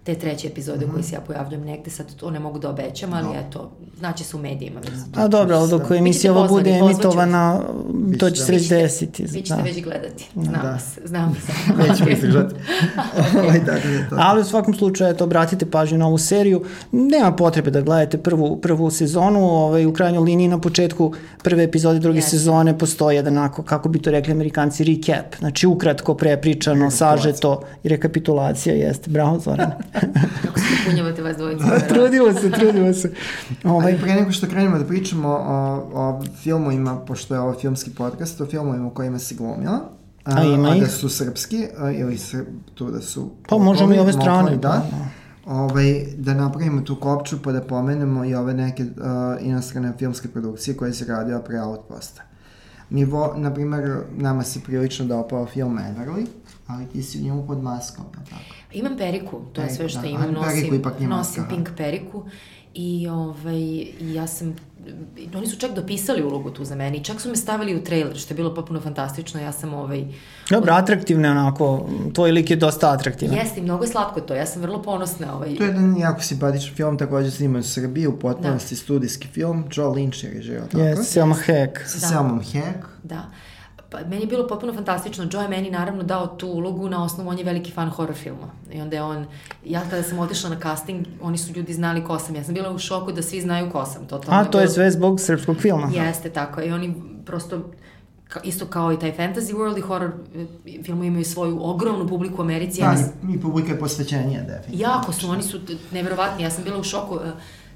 te treće epizode mm. u kojoj se ja pojavljam negde, sad to ne mogu da obećam, ali eto, znači se u medijima. A dobro, ali dok emisija ovo bude emitovana, to će se već desiti. Vi ćete da. već gledati. Znam Da. vas, znam vas. Nećemo izdržati. Ovaj, tako da. Ali u svakom slučaju, eto, obratite pažnju na ovu seriju. Nema potrebe da gledate prvu, prvu sezonu. Ovaj, u krajnjoj liniji na početku prve epizode druge Jeste. sezone postoji jedan, ako, kako bi to rekli amerikanci, recap. Znači, ukratko prepričano, sažeto i rekapitulacija jeste. Bravo, Zoran. Kako se punjavate vas dvojica. trudimo se, trudimo se. Ovaj, Ali pre nego što krenemo da pričamo o, o filmovima, pošto je ovo filmski podcast, o filmovima u kojima si glumila, A ima a da su srpski, a, ili sr, tu da su... Pa možemo i ove strane, Da. pa, Ovaj, da napravimo tu kopču pa da pomenemo i ove neke uh, inostrane filmske produkcije koje se radio pre Outposta. Mi, vo, na primer, nama se prilično dopao film Everly, ali ti si u njemu pod maskom, je li tako? Imam periku, to je Periku, sve što da. imam, Ali periku nosim, ipak nije nosim maska, pink periku i ovaj, ja sam, oni su čak dopisali ulogu tu za mene i čak su me stavili u trailer, što je bilo potpuno fantastično, ja sam ovaj... Dobro, atraktivne onako, tvoj lik je dosta atraktivan. Jeste, mnogo je slatko to, ja sam vrlo ponosna, ovaj, To je jedan jako simpatičan film, takođe sniman u Srbiji, u potpunosti studijski film, Joe Lynch je režirao, tako? Jeste, Selma Hayek. Sa Da. Selmom Hayek. Da. Pa, meni je bilo potpuno fantastično. Joe je meni naravno dao tu ulogu na osnovu, on je veliki fan horror filma. I onda je on, ja kada sam otišla na casting, oni su ljudi znali ko sam. Ja sam bila u šoku da svi znaju ko sam. Totalno A, to je bilo- sve zbog srpskog filma. Jeste, tako. I oni prosto, ka, isto kao i taj fantasy world i horror e, filmu imaju svoju ogromnu publiku u Americi. Ja Da, nis- i publika je posvećenija, definitivno. Jako su, oni su neverovatni, ja sam bila u šoku. e,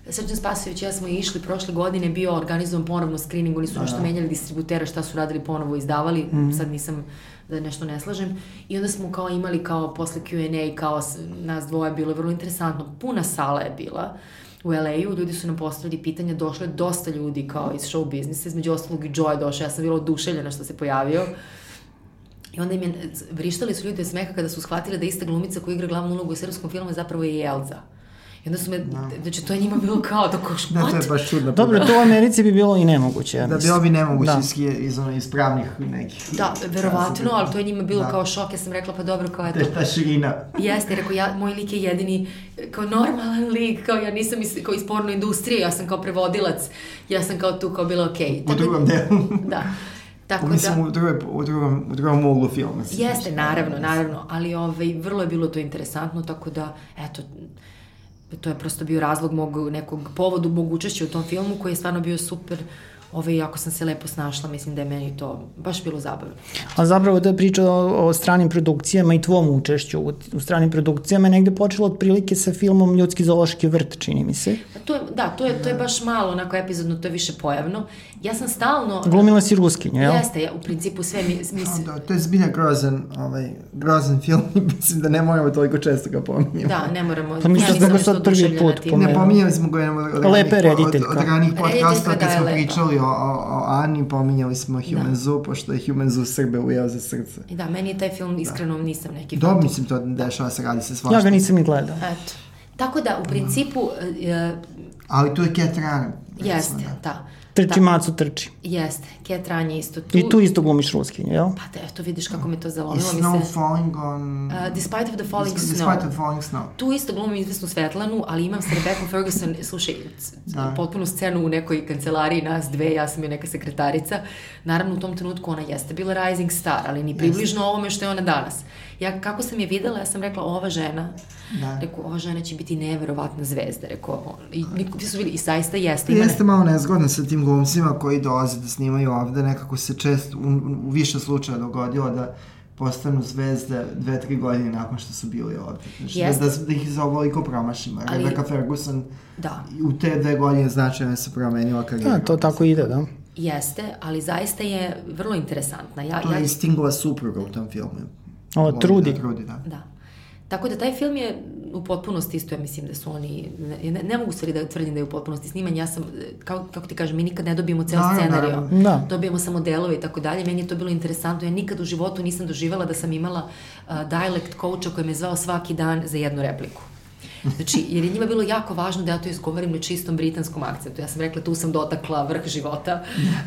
Srđan Spasović i ja smo išli prošle godine, bio organizovan ponovno screening, oni su nešto menjali distributera, šta su radili ponovo izdavali, sad nisam da nešto ne slažem. I onda smo kao imali kao posle Q&A, kao nas dvoje, bilo je vrlo interesantno. Puna sala je bila u LA-u, ljudi su nam postavili pitanja, došlo je dosta ljudi kao iz show biznisa, između ostalog i Joe je došao, ja sam bila oduševljena što se pojavio. I onda im je, vrištali su ljudi od smeha kada su shvatili da ista glumica koja igra glavnu ulogu u srpskom filmu je zapravo i Elza. I onda su me, znači to je njima bilo kao da ko, Da, to je baš čudno. Dobro, to u Americi bi bilo i nemoguće. Ja Da bi ovi nemogući Da. iz, iz, ono, iz pravnih nekih... Da, verovatno, ali to je njima bilo Da. kao šok, ja sam rekla pa dobro, kao To eto, ta širina. Jeste, rekao, ja, moj lik je jedini kao normalan lik, kao ja nisam iz, kao iz porno industrije, ja sam kao prevodilac, ja sam kao tu kao bila okej. U drugom delu. Da. Tako Mislim, da, u, drugoj, u, drugom, u drugom uglu filma. jeste, naravno, naravno, ali ovaj, vrlo je bilo to interesantno, tako da, eto, to je prosto bio razlog mog nekog povodu mog učešća u tom filmu koji je stvarno bio super. Ove, jako sam se lepo snašla, mislim da je meni to baš bilo zabavno. A zapravo da priča o, o stranim produkcijama i tvom učešću u, u stranim produkcijama je negde počelo otprilike sa filmom Ljudski zoološki vrt, čini mi se. To je, da, to je, to je baš malo onako epizodno, to je više pojavno. Ja sam stalno... Glumila si Ruskinju, jel? Jeste, ja, u principu sve mi, mi se- Da, to je zbilja grozan, ovaj, grozan film i mislim da ne moramo toliko često ga pominjemo. Da, ne moramo... Pa mislim da nisam ga nešto sad prvi put time. pomenula. Ne pominjali smo ga jednom od, ranih po- od, rediteljka. od ranih podcasta Rediteljka, kad da, smo lepa. pričali o, o, o Ani, pominjali smo Human Zoo, pošto je Human Zoo Srbe ujeo za srce. I da, meni je taj film iskreno nisam neki fan. mislim, to dešava se, radi se svašta. Ja ga nisam ni gledao. Eto. Tako da, u principu, e, Ali tu je Cat Runner. jeste, recimo, da. Trči Da, macu, trči. Jeste, Cat Run je isto tu. I tu isto glumiš ruskinju, jel? Pa da, eto vidiš kako me to I zalomilo mi Snow se. Falling on... Uh, Despite of the Falling Snow. Despite of Falling Snow. Tu isto glumim izvesnu Svetlanu, ali imam sa Rebecca Ferguson, slušaj, Da. potpunu scenu u nekoj kancelariji, nas dve, ja sam je neka sekretarica. Naravno, u tom trenutku ona jeste bila rising star, ali ni približno ovome što je ona danas. Ja, kako sam je videla, ja sam rekla, ova žena, Da. rekao, ova žena će biti neverovatna zvezda, rekao, i, niko- svi su bili, i saista jeste. Ima Jeste malo nezgodno sa tim glumcima koji dolaze da snimaju ovde, nekako se često, u, u više slučaja dogodilo da postanu zvezde dve, tri godine nakon što su bili ovde. Znači, da, da, da ih za ovoliko promašimo. Ali- Rebecca Ferguson Da, u te dve godine značajno se promenila karijera. Da, to tako ide, da. jeste, ali zaista je vrlo interesantna. Ja, To ja, je i Stingova supruga u tom filmu. O, Trudi. Da, trudi, da. Da. Tako da taj film je u potpunosti isto, ja mislim da su oni, ne, ne, ne mogu stvari da tvrdim da je u potpunosti sniman, ja sam, kao, kako ti kažem, mi nikad ne dobijemo ceo scenario, naravno. Da. dobijemo samo delove i tako dalje, meni je to bilo interesantno, ja nikad u životu nisam doživela da sam imala uh, dialect coacha koji me zvao svaki dan za jednu repliku. Znači, jer je njima bilo jako važno da ja to izgovorim na čistom britanskom akcentu. Ja sam rekla, tu sam dotakla vrh života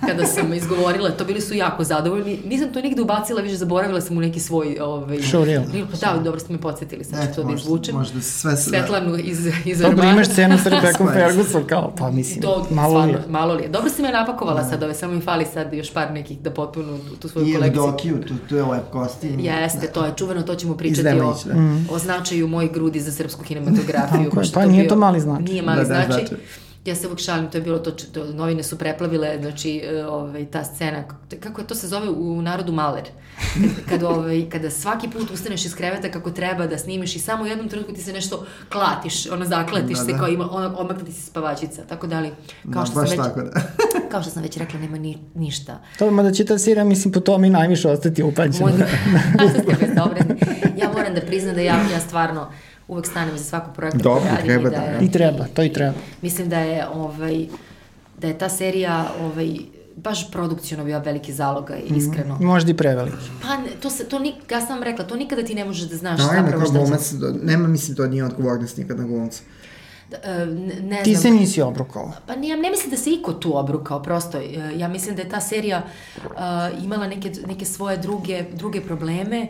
kada sam izgovorila, to bili su jako zadovoljni. Nisam to nigde ubacila, više zaboravila sam u neki svoj... Ovaj, Showreel. Pa da, dobro ste me podsjetili, sad ću to da izvučem. možda sve Svetlanu iz, iz Dobro, imaš scenu sa Stvarno. Ferguson kao, pa mislim, To, malo li je. malo li je. Dobro si me napakovala sad ove, samo mi fali sad još par nekih da potpunu tu, tu svoju I kolekciju. Evdokiju, tu, tu je lep kostim. Jeste, to je čuveno, to ćemo pričati o, da. o značaju mojih grudi za srpsku kinematografiju. Tako je, pošto pa je nije bio- to mali značaj. Nije mali Da, da, značaj. značaj. Ja se uvijek šalim, to je bilo to, to novine su preplavile, znači, e, ovaj, ta scena, kako je to se zove u narodu maler, kad, kad, ovaj, kada svaki put ustaneš iz kreveta kako treba da snimiš i samo u jednom trenutku ti se nešto klatiš, ono zaklatiš Da, se da. kao ima, ono, omakne ti se spavačica, tako da li, kao Da, što sam već, tako, da. kao što sam već rekla, nema ni, ništa. To, mada će ta serija, mislim, po tome i najviše ostati upaćena. Moj, bezobrazni. Ja moram da priznam da ja, ja stvarno uvek stanem za svakog projekta Dobro, koji radim. treba i da, da, je, I treba, to i treba. Mislim da je, ovaj, da je ta serija ovaj, baš produkcijno bio veliki zaloga i iskreno. Možda i preveliki. Pa to se, to nik, ja sam vam rekla, to nikada ti ne možeš da znaš Naravno, zapravo kao šta će. glumac, da- nema, mislim, to nije odgovornost nikad na glumca. E, ne, ne Ti znam. se nisi obrukala. Pa ne, ne mislim da se iko tu obrukao, prosto. e, Ja mislim da je ta serija uh, imala neke, neke svoje druge, druge probleme,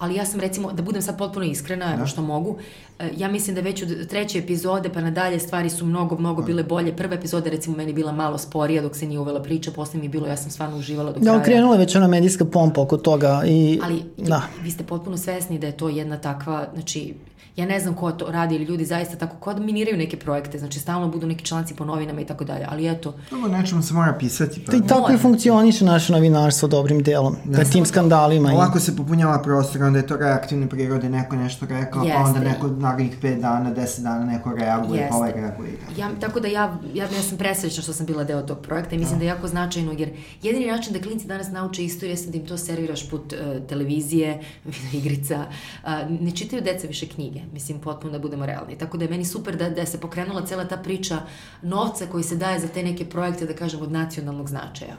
ali ja sam recimo, da budem sad potpuno iskrena, evo što mogu, e, ja mislim da već od treće epizode pa nadalje stvari su mnogo, mnogo bile bolje. Prva epizoda recimo meni bila malo sporija dok se nije uvela priča, posle mi je bilo, ja sam stvarno uživala do Da, kraja. okrenula je već ona medijska pompa oko toga i... Ali Da. vi ste potpuno svesni da je to jedna takva, znači, ja ne znam ko to radi ili ljudi zaista tako, ko miniraju neke projekte, znači stalno budu neki članci po novinama i tako dalje, ali eto, Ovo nečemu se mora pisati. Pa. I tako i funkcioniše naše novinarstvo dobrim delom. Da tim skandalima. i- Ovako se popunjava prostor, onda je to reaktivne prirode, neko nešto rekao, pa onda neko narednih 5 dana, 10 dana neko reaguje, Jeste. pa ovaj reaguje. i tako. Ja, tako da ja, ja, ja sam presrećna što sam bila deo tog projekta i mislim da je jako značajno, jer jedini način da klinci danas nauče istoriju jeste da im to serviraš put uh, televizije, igrica. Uh, ne čitaju deca više knjige, mislim, potpuno da budemo realni. Tako da je meni super da, da se pokrenula cela ta priča novca koji se daje za te neke projekte, da kažem, od nacionalnog značaja.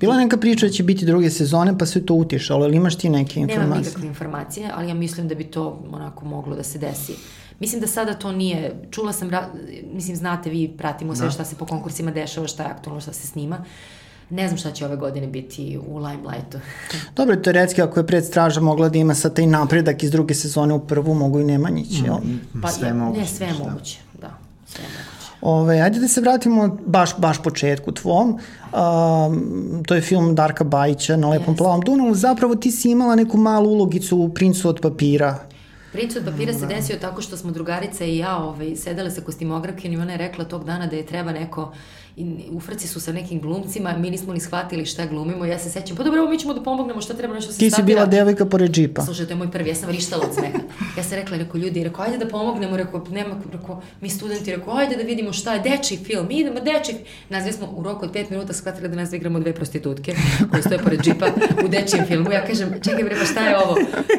Bila neka priča da će biti druge sezone, pa sve to utišalo, ali imaš ti neke Nemam informacije? nikakve informacije, ali ja mislim da bi to onako moglo da se desi. Mislim da sada to nije, čula sam, mislim znate vi, pratimo sve šta se po konkursima dešava, šta je aktualno, šta se snima. Ne znam šta će ove godine biti u Limelightu. Dobro, teoretski ako je predstraža mogla da ima sad taj napredak iz druge sezone u prvu, mogu i Nemanjić, jel? Pa, Sve je moguće, Ne, sve je moguće, da, sve je moguće. Ove, ajde da se vratimo baš, baš početku tvom. Um, to je film Darka Bajića na Lepom Jeste. plavom Dunavu. Zapravo ti si imala neku malu ulogicu u Princu od papira. Princ od papira se desio tako što smo drugarica i ja ovaj, sedele sa kostimografijom i ona je rekla tog dana da je treba neko i u frci su sa nekim glumcima, mi nismo ni shvatili šta glumimo, ja se sećam, pa dobro, mi ćemo da pomognemo, šta treba nešto se Ti si bila devojka pored džipa. Slušaj, to je moj prvi, ja sam vrištala od smeha. Ja sam rekla, rekao, ljudi, rekao, ajde da pomognemo, rekao, nema, rekao, mi studenti, rekao, ajde da vidimo šta je, dečiji film, mi idemo, dečiji. Nas dve smo u roku od pet minuta shvatili da nas igramo dve prostitutke koje stoje pored džipa u dečijem filmu. Ja kažem, čekaj bre, pa šta je ovo?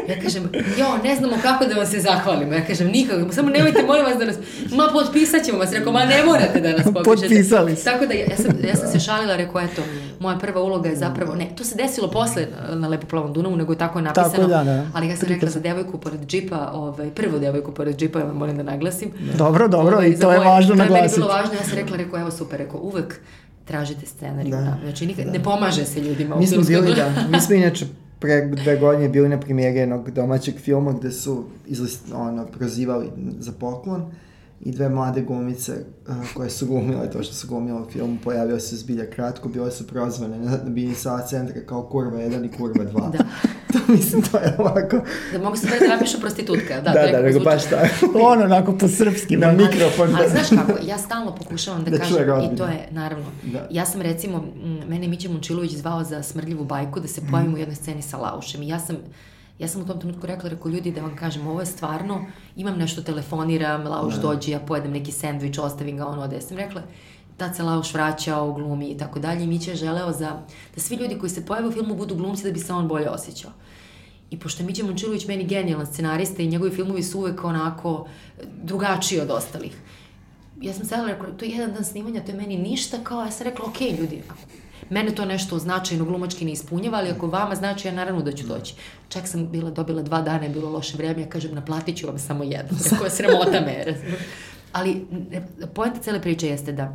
Ja kažem, jo, ne znamo kako da vam se zahvalimo. Ja kažem, nikako, samo nemojte, molim vas da nas, ma potpisat ćemo vas. Rekao, ma ne morate da nas potpišete. Potpisali su. Tako da ja, sam, ja sam se šalila, rekao, eto, moja prva uloga je zapravo, ne, to se desilo posle na Lepo plavom Dunavu, nego je tako napisano. Tako, da, da. Ali ja sam rekla za devojku pored džipa, ovaj, prvu devojku pored džipa, ja vam molim da naglasim. Dobro, dobro, Ovaj, i to je važno To je meni naglasiti. bilo važno, ja sam rekla, rekao, evo super, rekao, uvek tražite scenariju. Da. Da. Znači, nikad, ne pomaže se ljudima Mi smo bili, da, mi smo inače pre dve godine bili na premijeri jednog domaćeg filma gde su izlist, ono, prozivali za poklon i dve mlade glumice uh, koje su glumile to što su glumile u filmu, pojavio se zbilja kratko, bile su prozvane na, na Bini Sava centra kao kurva 1 i kurva 2. Da. to mislim, to je ovako. Da mogu se da napišu prostitutka. Da, Da, da, nego baš tako. Ono, onako po srpski. Na mikrofon. Ali da. znaš kako, ja stalno pokušavam da, Da kažem, i to je, naravno, Da. ja sam recimo, mene je Mića Momčilović zvao za smrdljivu bajku da Mhm. se pojavim u jednoj sceni sa Laušem i ja sam Ja sam u tom trenutku rekla, rekao ljudi da vam kažem, ovo je stvarno, imam nešto, telefoniram, Lauš dođe, ja pojedem neki sendvič, ostavim ga, ono ode. Ja sam rekla, tad se Lauš vraćao, glumi i tako dalje i Mića je želeo za, da svi ljudi koji se pojave u filmu budu glumci da bi se on bolje osjećao. I pošto je Mića Momčilović meni genijalan scenarista i njegovi filmovi su uvek onako e, drugačiji od ostalih. Ja sam sedela rekla, to je jedan dan snimanja, to je meni ništa, kao ja sam rekla, ok, ljudi, mene to nešto značajno glumački ne ispunjava, ali ako vama znači, ja naravno da ću doći. Čak sam bila, dobila dva dana, je bilo loše vreme, ja kažem, naplatit ću vam samo jedan. Rekao je sramota me. Ali ne, poenta cele priče jeste da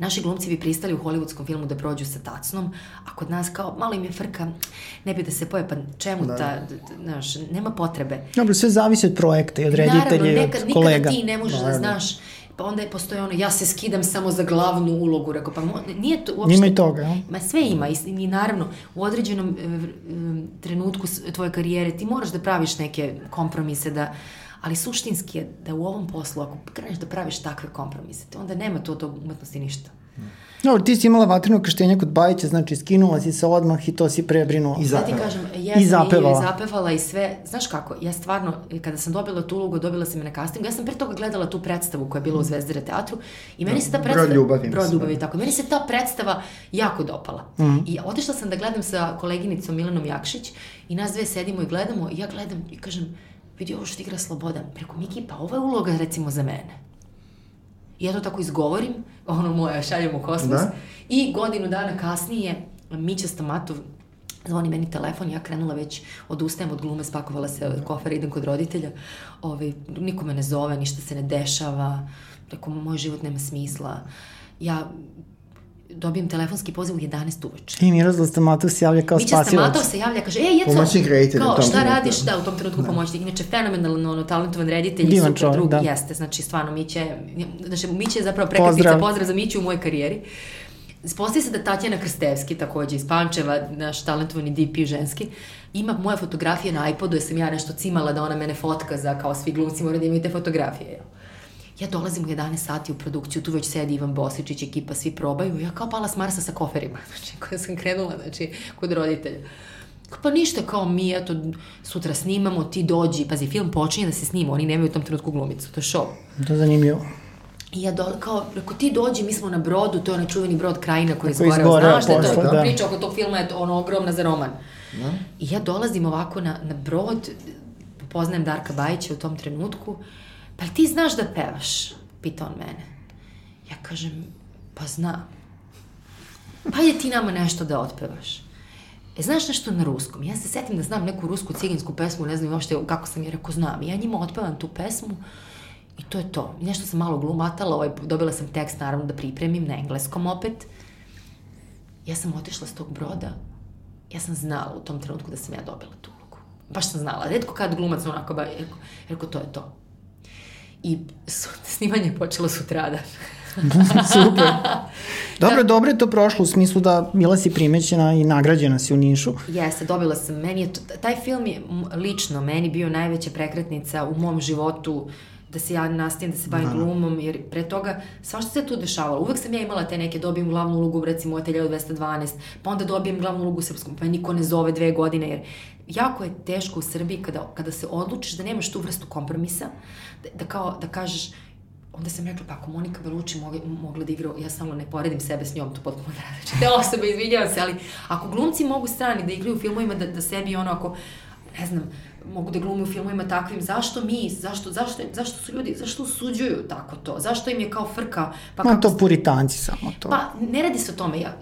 naši glumci bi pristali u hollywoodskom filmu da prođu sa tacnom, a kod nas kao malo im je frka, ne bi da se poje, pa čemu da. ta, znaš, nema potrebe. Dobro, sve zavisi od projekta i od reditelja Naravno, i nekad, od nikada kolega. ti ne možeš da znaš, pa onda je postoje ono, ja se skidam samo za glavnu ulogu, rekao, pa mo, nije to uopšte... Ima i toga, jel? Ma sve ima i, i naravno, u određenom e, e, trenutku tvoje karijere ti moraš da praviš neke kompromise, da, ali suštinski je da u ovom poslu, ako kreneš da praviš takve kompromise, te onda nema to od umetnosti ništa. Dobro, ti si imala vatreno krštenje kod Bajića, znači skinula si se odmah i to si prebrinula. I Ja ti Zapevala. kažem, jesam I zapevala. i zapevala i sve. Znaš kako, ja stvarno, kada sam dobila tu ulogu, dobila sam je na castingu, ja sam pre toga gledala tu predstavu koja je bila u Zvezdare teatru i meni se ta Brod predstava... ljubavi, Brod mislim. ljubavi, tako. Meni se ta predstava jako dopala. I otišla sam da gledam sa koleginicom Milanom Jakšić i nas dve sedimo i gledamo i ja gledam i kažem, vidi ovo što igra Slobodan. Preko Miki, pa ova je uloga recimo za mene. I ja to tako izgovorim, ono moje, šaljem u kosmos. Da. I godinu dana kasnije, Mića Stamatov zvoni meni telefon, ja krenula već, odustajem od glume, spakovala se od kofera, idem kod roditelja, ovaj, niko me ne zove, ništa se ne dešava, rekao, moj život nema smisla. Ja dobijem telefonski poziv u 11 uveče. I Miroslav Stamatov se javlja kao Mića spasilac. Stamatov se javlja, kaže, ej, Jeco, Pomoćnik reditelja u kao, šta trenutku. radiš, da, u tom trenutku pomoćnik, inače fenomenalno, ono, talentovan reditelj i Divan super čovjek, drug, da. jeste, znači, stvarno, Miće, je- znači, Miće je zapravo prekretnica, Pozdrav. pozdrav za Miću u mojoj karijeri. Spostavi se da Tatjana Krstevski, takođe iz Pančeva, naš talentovani DP ženski, ima moje fotografije na iPodu, jer sam ja nešto cimala da ona mene fotka za kao svi glumci moraju da imaju te fotografije. jel? Ja dolazim u 11 sati u produkciju, tu već sedi Ivan Bosičić, ekipa, svi probaju, ja kao pala s Marsa sa koferima, znači, koja sam krenula, znači, kod roditelja. Pa ništa, kao mi, eto, sutra snimamo, ti dođi, pazi, film počinje da se snima, oni nemaju u tom trenutku glumicu, to je show. To je zanimljivo. I ja dole, kao, rekao, ti dođi, mi smo na brodu, to je onaj čuveni brod Krajina koji izgoreo. Znaš da je to, da. da. priča oko tog filma je to ono ogromna za roman. I ja dolazim ovako na, na brod, poznajem Darka Bajića u tom trenutku, pa ti znaš da pevaš? Pita on mene. Ja kažem, pa znam. Pa je ti nama nešto da otpevaš. E, znaš nešto na ruskom? Ja se setim da znam neku rusku ciginsku pesmu, ne znam uopšte kako sam je rekao, znam. I ja njima otpevam tu pesmu i to je to. I nešto sam malo glumatala, ovaj, dobila sam tekst naravno da pripremim na engleskom opet. Ja sam otišla s tog broda, ja sam znala u tom trenutku da sam ja dobila tu ulogu. Baš sam znala. Redko kad glumac onako ba, rekao, rekao, to je to. I snimanje je počelo sutradan. Super. Dobro, dobro je to prošlo u smislu da bila si primećena i nagrađena si u Nišu. Jeste, dobila sam. Meni je, to, taj film je lično meni bio najveća prekretnica u mom životu da se ja nastavim da se bavim glumom, jer pre toga svašta se tu dešavalo. Uvek sam ja imala te neke, dobijem glavnu ulogu, recimo u Ateljevu 212, pa onda dobijem glavnu ulogu u Srpskom, pa niko ne zove dve godine, jer jako je teško u Srbiji kada, kada se odlučiš da nemaš tu vrstu kompromisa, da, da kao, da kažeš, onda sam rekla, pa ako Monika Belucci mogla, mogla da igra, ja samo ne poredim sebe s njom, to potpuno različite te osobe, izvinjavam se, ali ako glumci mogu strani da igraju u filmovima, da, da sebi ono, ako, ne znam, mogu da glume u filmovima takvim, zašto mi, zašto, zašto, zašto su ljudi, zašto usuđuju tako to, zašto im je kao frka, pa Ma kako to puritanci samo to. Pa, ne radi se o tome. Ja,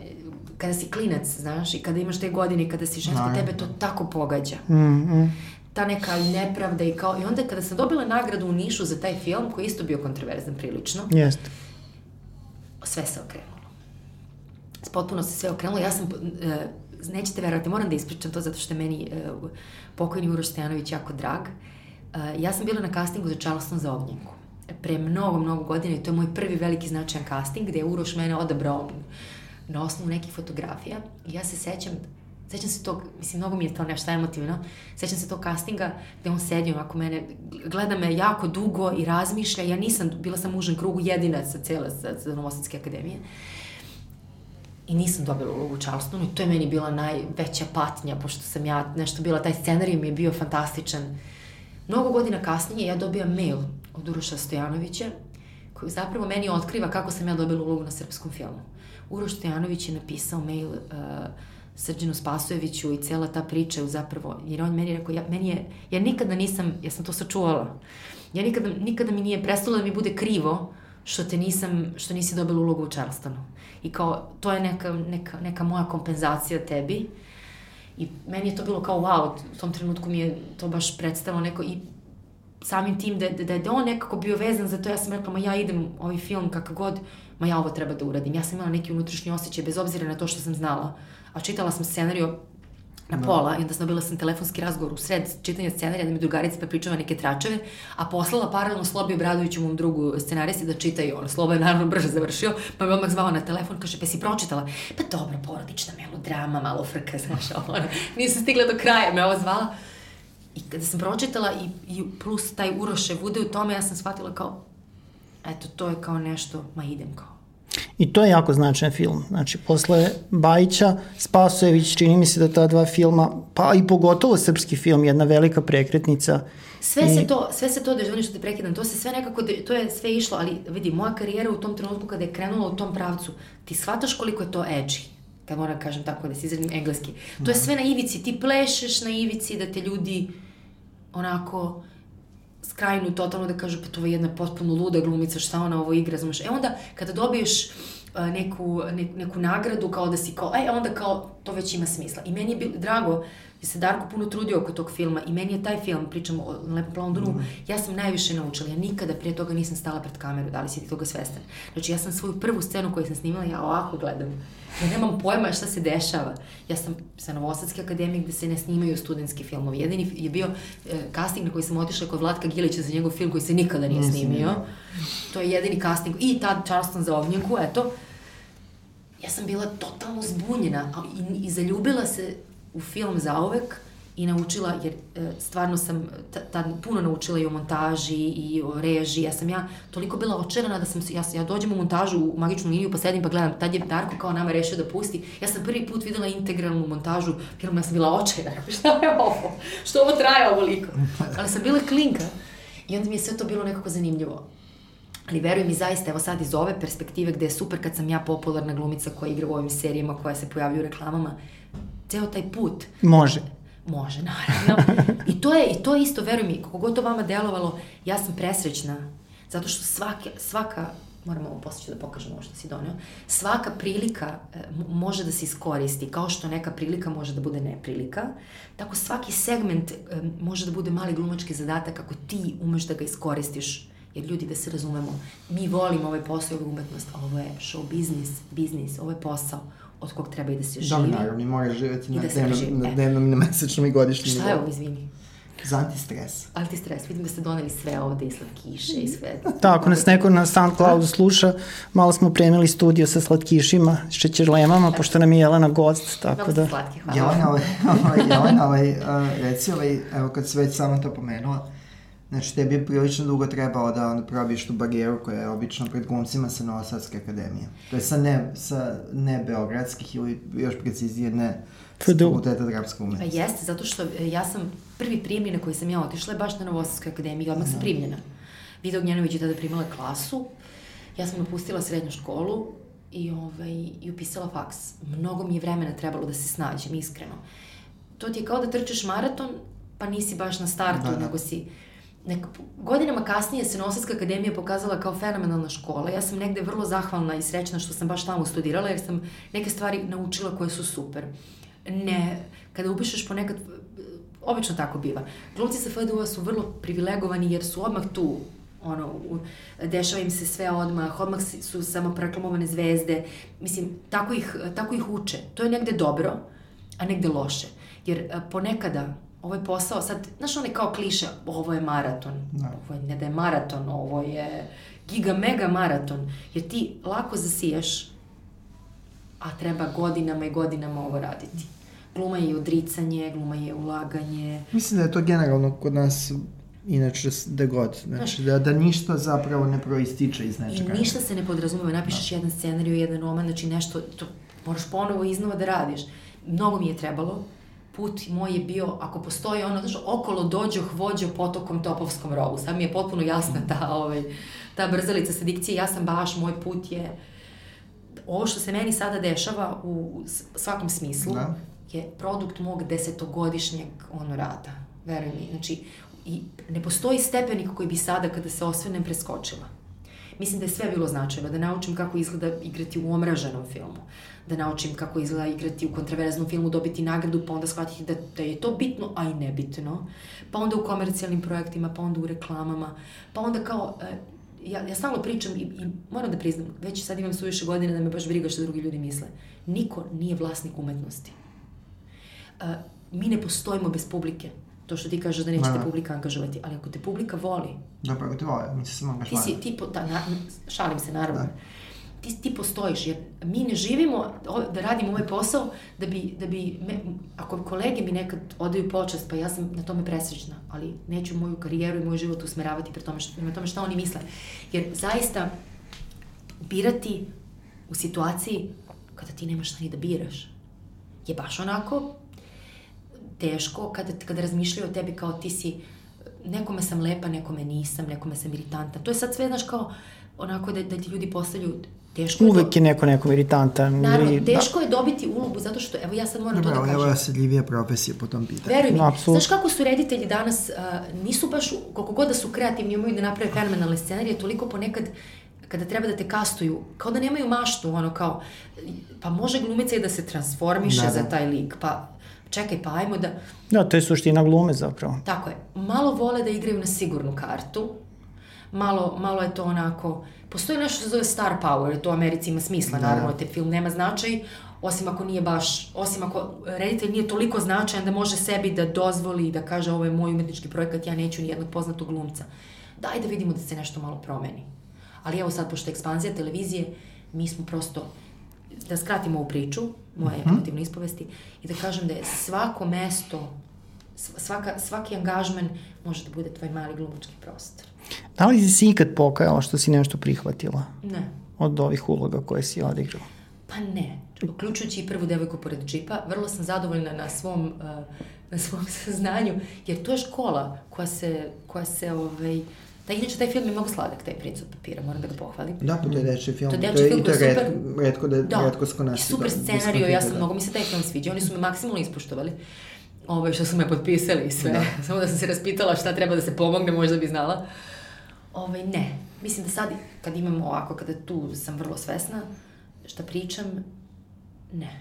kada si klinac, znaš, i kada imaš te godine i kada si Naravno. tebe to tako pogađa. Mm, mm. Ta neka nepravda i kao... I onda kada sam dobila nagradu u Nišu za taj film, koji je isto bio kontroverzan prilično, Jeste. sve se okrenulo. Potpuno se sve okrenulo. Ja sam, e, nećete verovati, moram da ispričam to zato što je meni e, pokojni Uroš Stojanović jako drag. E, ja sam bila na castingu za Charleston za ognjenku. Pre mnogo, mnogo godina i to je moj prvi veliki značajan casting gde je Uroš mene odabrao na osnovu nekih fotografija. I ja se sećam, sećam se tog, mislim, mnogo mi je to nešto emotivno, sećam se tog castinga gde on sedi onako mene, gleda me jako dugo i razmišlja, ja nisam, bila sam u užem krugu jedina sa cele, sa, sa Novosadske akademije. I nisam dobila ulogu u Charlestonu i to je meni bila najveća patnja, pošto sam ja nešto bila, taj scenarij mi je bio fantastičan. Mnogo godina kasnije ja dobijam mail od Uroša Stojanovića, koji zapravo meni otkriva kako sam ja dobila ulogu na srpskom filmu. Uroš Stojanović je napisao mail uh, Srđanu Spasojeviću i cela ta priča je zapravo, jer on meni rekao, ja, meni je, ja nikada nisam, ja sam to sačuvala, ja nikada, nikada mi nije prestalo da mi bude krivo što te nisam, što nisi dobila ulogu u Charlestonu. I kao, to je neka, neka, neka moja kompenzacija tebi. I meni je to bilo kao wow, u tom trenutku mi je to baš predstavilo neko i samim tim da, da, da je on nekako bio vezan za to, ja sam rekla, ma ja idem ovaj film kakav god, ma ja ovo treba da uradim. Ja sam imala neki unutrašnji osjećaj, bez obzira na to što sam znala. A čitala sam scenariju na pola i onda sam dobila sam telefonski razgovor u sred čitanja scenarija da mi drugarica prepričava neke tračeve, a poslala paralelno Slobi Obradoviću, mom drugu scenaristi, da čita i on. Sloba je naravno brže završio, pa me odmah zvao na telefon, kaže, pa si pročitala? Pa dobro, porodična melodrama, malo frka, znaš, ono, nisam stigla do kraja, me ovo zvala. I kada sam pročitala i, i plus taj Urošev ude u tome, ja sam shvatila kao, eto, to je kao nešto, ma idem kao. I to je jako značajan film. Znači, posle Bajića, Spasojević, čini mi se da ta dva filma, pa i pogotovo srpski film, jedna velika prekretnica. Sve I... se to, sve se to, da želim što te prekidam, to se sve nekako, to je sve išlo, ali vidi, moja karijera u tom trenutku kada je krenula u tom pravcu, ti shvataš koliko je to edgy kad moram kažem tako da se izradim engleski. To je sve na ivici, ti plešeš na ivici da te ljudi onako skrajnu totalno da kažu pa to je jedna potpuno luda glumica, šta ona ovo igra, znaš. E onda kada dobiješ neku, ne, neku nagradu kao da si kao, e onda kao to već ima smisla. I meni je bilo drago je se Darko puno trudio oko tog filma i meni je taj film, pričamo o Lepom Londonu, mm. ja sam najviše naučila. Ja nikada prije toga nisam stala pred kameru, da li si ti toga svestan. Znači ja sam svoju prvu scenu koju sam snimala, ja ovako gledam. Ja nemam pojma šta se dešava. Ja sam sa Novosadske akademije gde se ne snimaju studentski filmovi. Jedini je bio e, casting na koji sam otišla kod Vlatka Gilića za njegov film koji se nikada nije snimio. To je jedini casting. I tad Charleston za ognjenku, eto. Ja sam bila totalno zbunjena i, i zaljubila se u film zauvek i naučila, jer e, stvarno sam tad puno naučila i o montaži i o režiji. Ja sam ja toliko bila očerana da sam, ja, ja dođem u montažu u magičnu liniju pa sedim pa gledam, tad je Darko kao nama rešio da pusti. Ja sam prvi put videla integralnu montažu filma, ja sam bila očerana. Šta je ovo? Što ovo traje ovoliko? Ali sam bila klinka i onda mi je sve to bilo nekako zanimljivo. Ali veruj mi zaista, evo sad iz ove perspektive gde je super kad sam ja popularna glumica koja igra u ovim serijama, koja se pojavlja u reklamama, ceo taj put. Može. Može, naravno. I to je, i to je isto, veruj mi, kako god to vama delovalo, ja sam presrećna. Zato što svake, svaka, moram ovo posle da pokažem ovo što si donio, svaka prilika e, može da se iskoristi, kao što neka prilika može da bude neprilika, tako svaki segment e, može da bude mali glumački zadatak ako ti umeš da ga iskoristiš jer ljudi da se razumemo, mi volimo ovaj posao i umetnost, a ovo je show biznis, biznis, ovo je posao, od kog treba i da se živi. Da, naravno, i mora živeti na, da dnevnom, na dnevnom i na mesečnom i godišnjem Šta je ovo, izvini? Za antistres. Antistres, vidim da ste doneli sve ovde i slatkiše i sve. Tako, nas neko na SoundCloudu sluša, malo smo premili studio sa slatkišima, šećerlemama, pošto nam je Jelena gost, tako da... Slatki, hvala. Jelena, ovaj, ovaj, Jelena, ovaj, uh, reci, ovaj, evo kad se već sama to pomenula, Znači, tebi je prilično dugo trebalo da onda probiš tu barijeru koja je obično pred glumcima sa Novosadske akademije. To je sa ne, sa ne beogradskih ili još preciznije ne fakulteta dramske umetnosti. Pa jeste, zato što ja sam prvi primljen na koji sam ja otišla je baš na Novosadskoj akademiji i odmah sam primljena. Vida Ognjanović je tada primala klasu, ja sam napustila srednju školu i, ovaj, i upisala faks. Mnogo mi je vremena trebalo da se snađem, iskreno. To ti je kao da trčeš maraton, pa nisi baš na startu, da, da. nego si nek, godinama kasnije se Novosadska akademija pokazala kao fenomenalna škola. Ja sam negde vrlo zahvalna i srećna što sam baš tamo studirala, jer sam neke stvari naučila koje su super. Ne, kada upišeš ponekad, obično tako biva. Glumci sa FDU-a su vrlo privilegovani jer su odmah tu ono, u, dešava im se sve odmah, odmah su samo proklamovane zvezde, mislim, tako ih, tako ih uče. To je negde dobro, a negde loše. Jer ponekada ovo je posao, sad, znaš onaj kao kliše, ovo je maraton, da. ovo je, ne da je maraton, ovo je giga mega maraton, jer ti lako zasiješ, a treba godinama i godinama ovo raditi. Gluma je odricanje, gluma je ulaganje. Mislim da je to generalno kod nas inače da god, znači da, da ništa zapravo ne proističe iz nečega. I ništa se ne podrazumeva, napišeš da. jedan scenariju, jedan roman, znači nešto, to moraš ponovo iznova da radiš. Mnogo mi je trebalo, put moj je bio, ako postoji ono, znaš, okolo dođo vođo potokom Topovskom rovu. Sad mi je potpuno jasna ta, ovaj, ta brzalica sa dikcije, ja sam baš, moj put je, ovo što se meni sada dešava u svakom smislu, da. je produkt mog desetogodišnjeg ono rada. Veruj mi, znači, i ne postoji stepenik koji bi sada, kada se osvenem, preskočila. Mislim da je sve bilo značajno, da naučim kako izgleda igrati u omraženom filmu, da naučim kako izgleda igrati u kontraverznom filmu, dobiti nagradu, pa onda shvatiti da, da je to bitno, a i nebitno, pa onda u komercijalnim projektima, pa onda u reklamama, pa onda kao, e, ja, ja stalno pričam i, i moram da priznam, već sad imam suviše godine da me baš briga što drugi ljudi misle. Niko nije vlasnik umetnosti. Uh, mi ne postojimo bez publike. To što ti kažeš da nećete da. publika angažovati, ali ako te publika voli... Dobro, ako te voli, mi se samo angažovali. Ti si, ti, po, da, na, šalim se naravno. Da ti, ti postojiš, jer mi ne živimo da radimo ovaj posao da bi, da bi me, ako kolege mi nekad odaju počast, pa ja sam na tome presrećna, ali neću moju karijeru i moj život usmeravati pre tome, pre tome šta oni misle. Jer zaista birati u situaciji kada ti nemaš šta ni da biraš je baš onako teško kada, kada razmišljaju o tebi kao ti si nekome sam lepa, nekome nisam, nekome sam iritanta. To je sad sve, znaš, kao onako da, da ti ljudi postavljaju teško Uvek je, neko nekom iritantan. Naravno, ili, da. teško da. je dobiti ulogu zato što, evo ja sad moram Dobro, to da kažem. Evo je osedljivija profesija po tom pitanju. Veruj mi, no, znaš kako su reditelji danas, uh, nisu baš, koliko god da su kreativni, umaju da naprave fenomenalne scenarije, toliko ponekad kada treba da te kastuju, kao da nemaju maštu, ono kao, pa može glumica i da se transformiše da, za taj lik, pa čekaj, pa ajmo da... Da, to je suština glume zapravo. Tako je. Malo vole da igraju na sigurnu kartu, malo, malo je to onako, postoji nešto što se zove star power, to u Americi ima smisla, da. naravno, te film nema značaj, osim ako nije baš, osim ako reditelj nije toliko značajan da može sebi da dozvoli da kaže ovo je moj umetnički projekat, ja neću ni jednog poznatog glumca. Daj da vidimo da se nešto malo promeni. Ali evo sad, pošto je ekspanzija televizije, mi smo prosto, da skratimo ovu priču, moje uh mhm. -huh. emotivne ispovesti, i da kažem da je svako mesto, svaka, svaki angažman može da bude tvoj mali glumački prostor. Da li si se ikad pokajala što si nešto prihvatila? Ne. Od ovih uloga koje si odigrala? Pa ne. Uključujući i prvu devojku pored džipa, vrlo sam zadovoljna na svom, uh, na svom saznanju, jer to je škola koja se, koja se ovaj, Da, inače, taj film je mnogo sladak, taj princ od papira, moram da ga pohvalim. Da, pa to je dečji film. To je dečji film, to je super. Redko, da, da, redko sko naši. Super scenario, ja sam, da. mnogo mi se taj film sviđa, oni su me maksimalno ispoštovali. Ove, ovaj, što su me potpisali i sve. Da. Samo da sam se raspitala šta treba da se pomogne, možda bi znala. Ove, ovaj, ne. Mislim da sad, kad imam ovako, kada tu sam vrlo svesna, šta pričam, ne.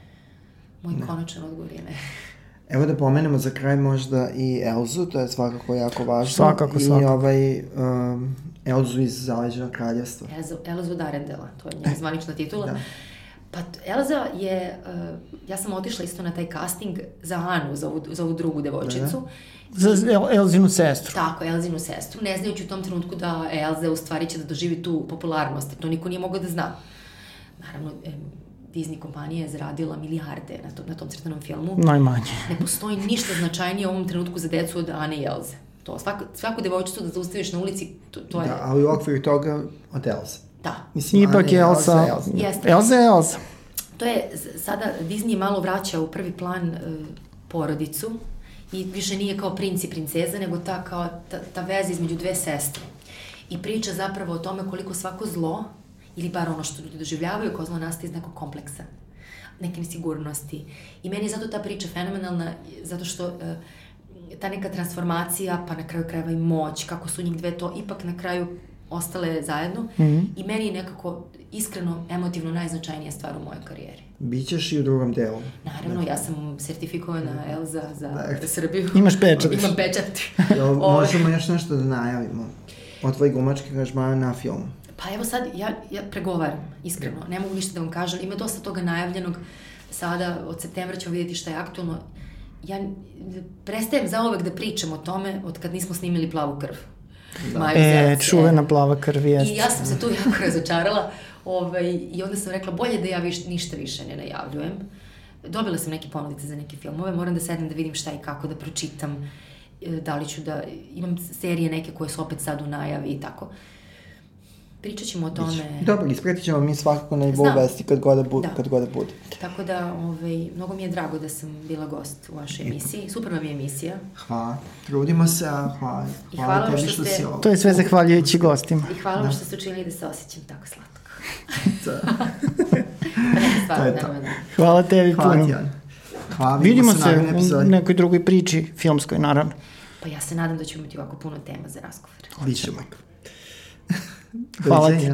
Moj ne. konačan odgovor je ne. Evo da pomenemo za kraj možda i Elzu, to je svakako jako važno. Svakako, svakako. I ovaj, um, Elzu iz Zaleđenog kraljevstva. Elzu, Elzu Darendela, to je njena zvanična titula. Da. Pa Elza je, uh, ja sam otišla isto na taj casting za Anu, za ovu, za ovu drugu devojčicu. Da. Za El, Elzinu sestru. Tako, Elzinu sestru, ne znajući u tom trenutku da Elza u stvari će da doživi tu popularnost, to niko nije mogao da zna. Naravno, Disney kompanija je zaradila milijarde na, to, na tom crtanom filmu. Najmanje. Ne postoji ništa značajnije u ovom trenutku za decu od Ane i Elze. To, svaku, svaku devojčicu da zaustaviš na ulici, to, to je... Da, ali u okviru toga od Elze. Da. Mislim, Ipak je Elsa. Elsa. Jeste. Elsa je Elsa. To je, sada Disney malo vraća u prvi plan uh, porodicu i više nije kao princ i princeza, nego ta, kao, ta, ta veza između dve sestre. I priča zapravo o tome koliko svako zlo ili bar ono što ljudi doživljavaju kao zlo nastaje iz nekog kompleksa, neke nesigurnosti. I meni je zato ta priča fenomenalna, zato što uh, ta neka transformacija, pa na kraju krajeva i moć, kako su njih dve to ipak na kraju ostale zajedno mm -hmm. i meni je nekako iskreno, emotivno najznačajnija stvar u mojoj karijeri. Bićeš i u drugom delu. Naravno, ja sam sertifikovana Elza za da. Srbiju. Imaš pečat. Imam pečat. Jel, možemo još nešto da najavimo? Od tvojih glumačkih angažmana na film. Pa evo sad, ja, ja pregovaram, iskreno. Ne mogu ništa da vam kažem. Ima dosta toga najavljenog. Sada, od septembra ćemo vidjeti šta je aktualno. Ja prestajem zaovek da pričam o tome od kad nismo snimili plavu krv. Da. Maju e, čuvena plava krv, jest. I ja sam se tu jako razočarala. Ovaj, I onda sam rekla, bolje da ja viš, ništa više ne najavljujem. Dobila sam neke ponudice za neke filmove, moram da sednem da vidim šta i kako, da pročitam, e, da li ću da, imam serije neke koje su opet sad u najavi i tako. Pričat ćemo o tome. Dobro, ispretit ćemo mi svakako na nivou vesti kad god da bude. Da. Kad god da bude. Tako da, ovaj, mnogo mi je drago da sam bila gost u vašoj emisiji. Super vam je emisija. Hvala. Trudimo se, a hvala. I hvala, hvala što, što ste... Si to je sve zahvaljujući gostima. I hvala da. što ste učinili da se osjećam tako slatko. da. to je to. Hvala tebi hvala puno. Ti, Hvala, Vidimo se u nekoj drugoj priči, filmskoj naravno. Pa ja se nadam da ćemo imati ovako puno tema za razgovor. Bićemo. Hvala ti.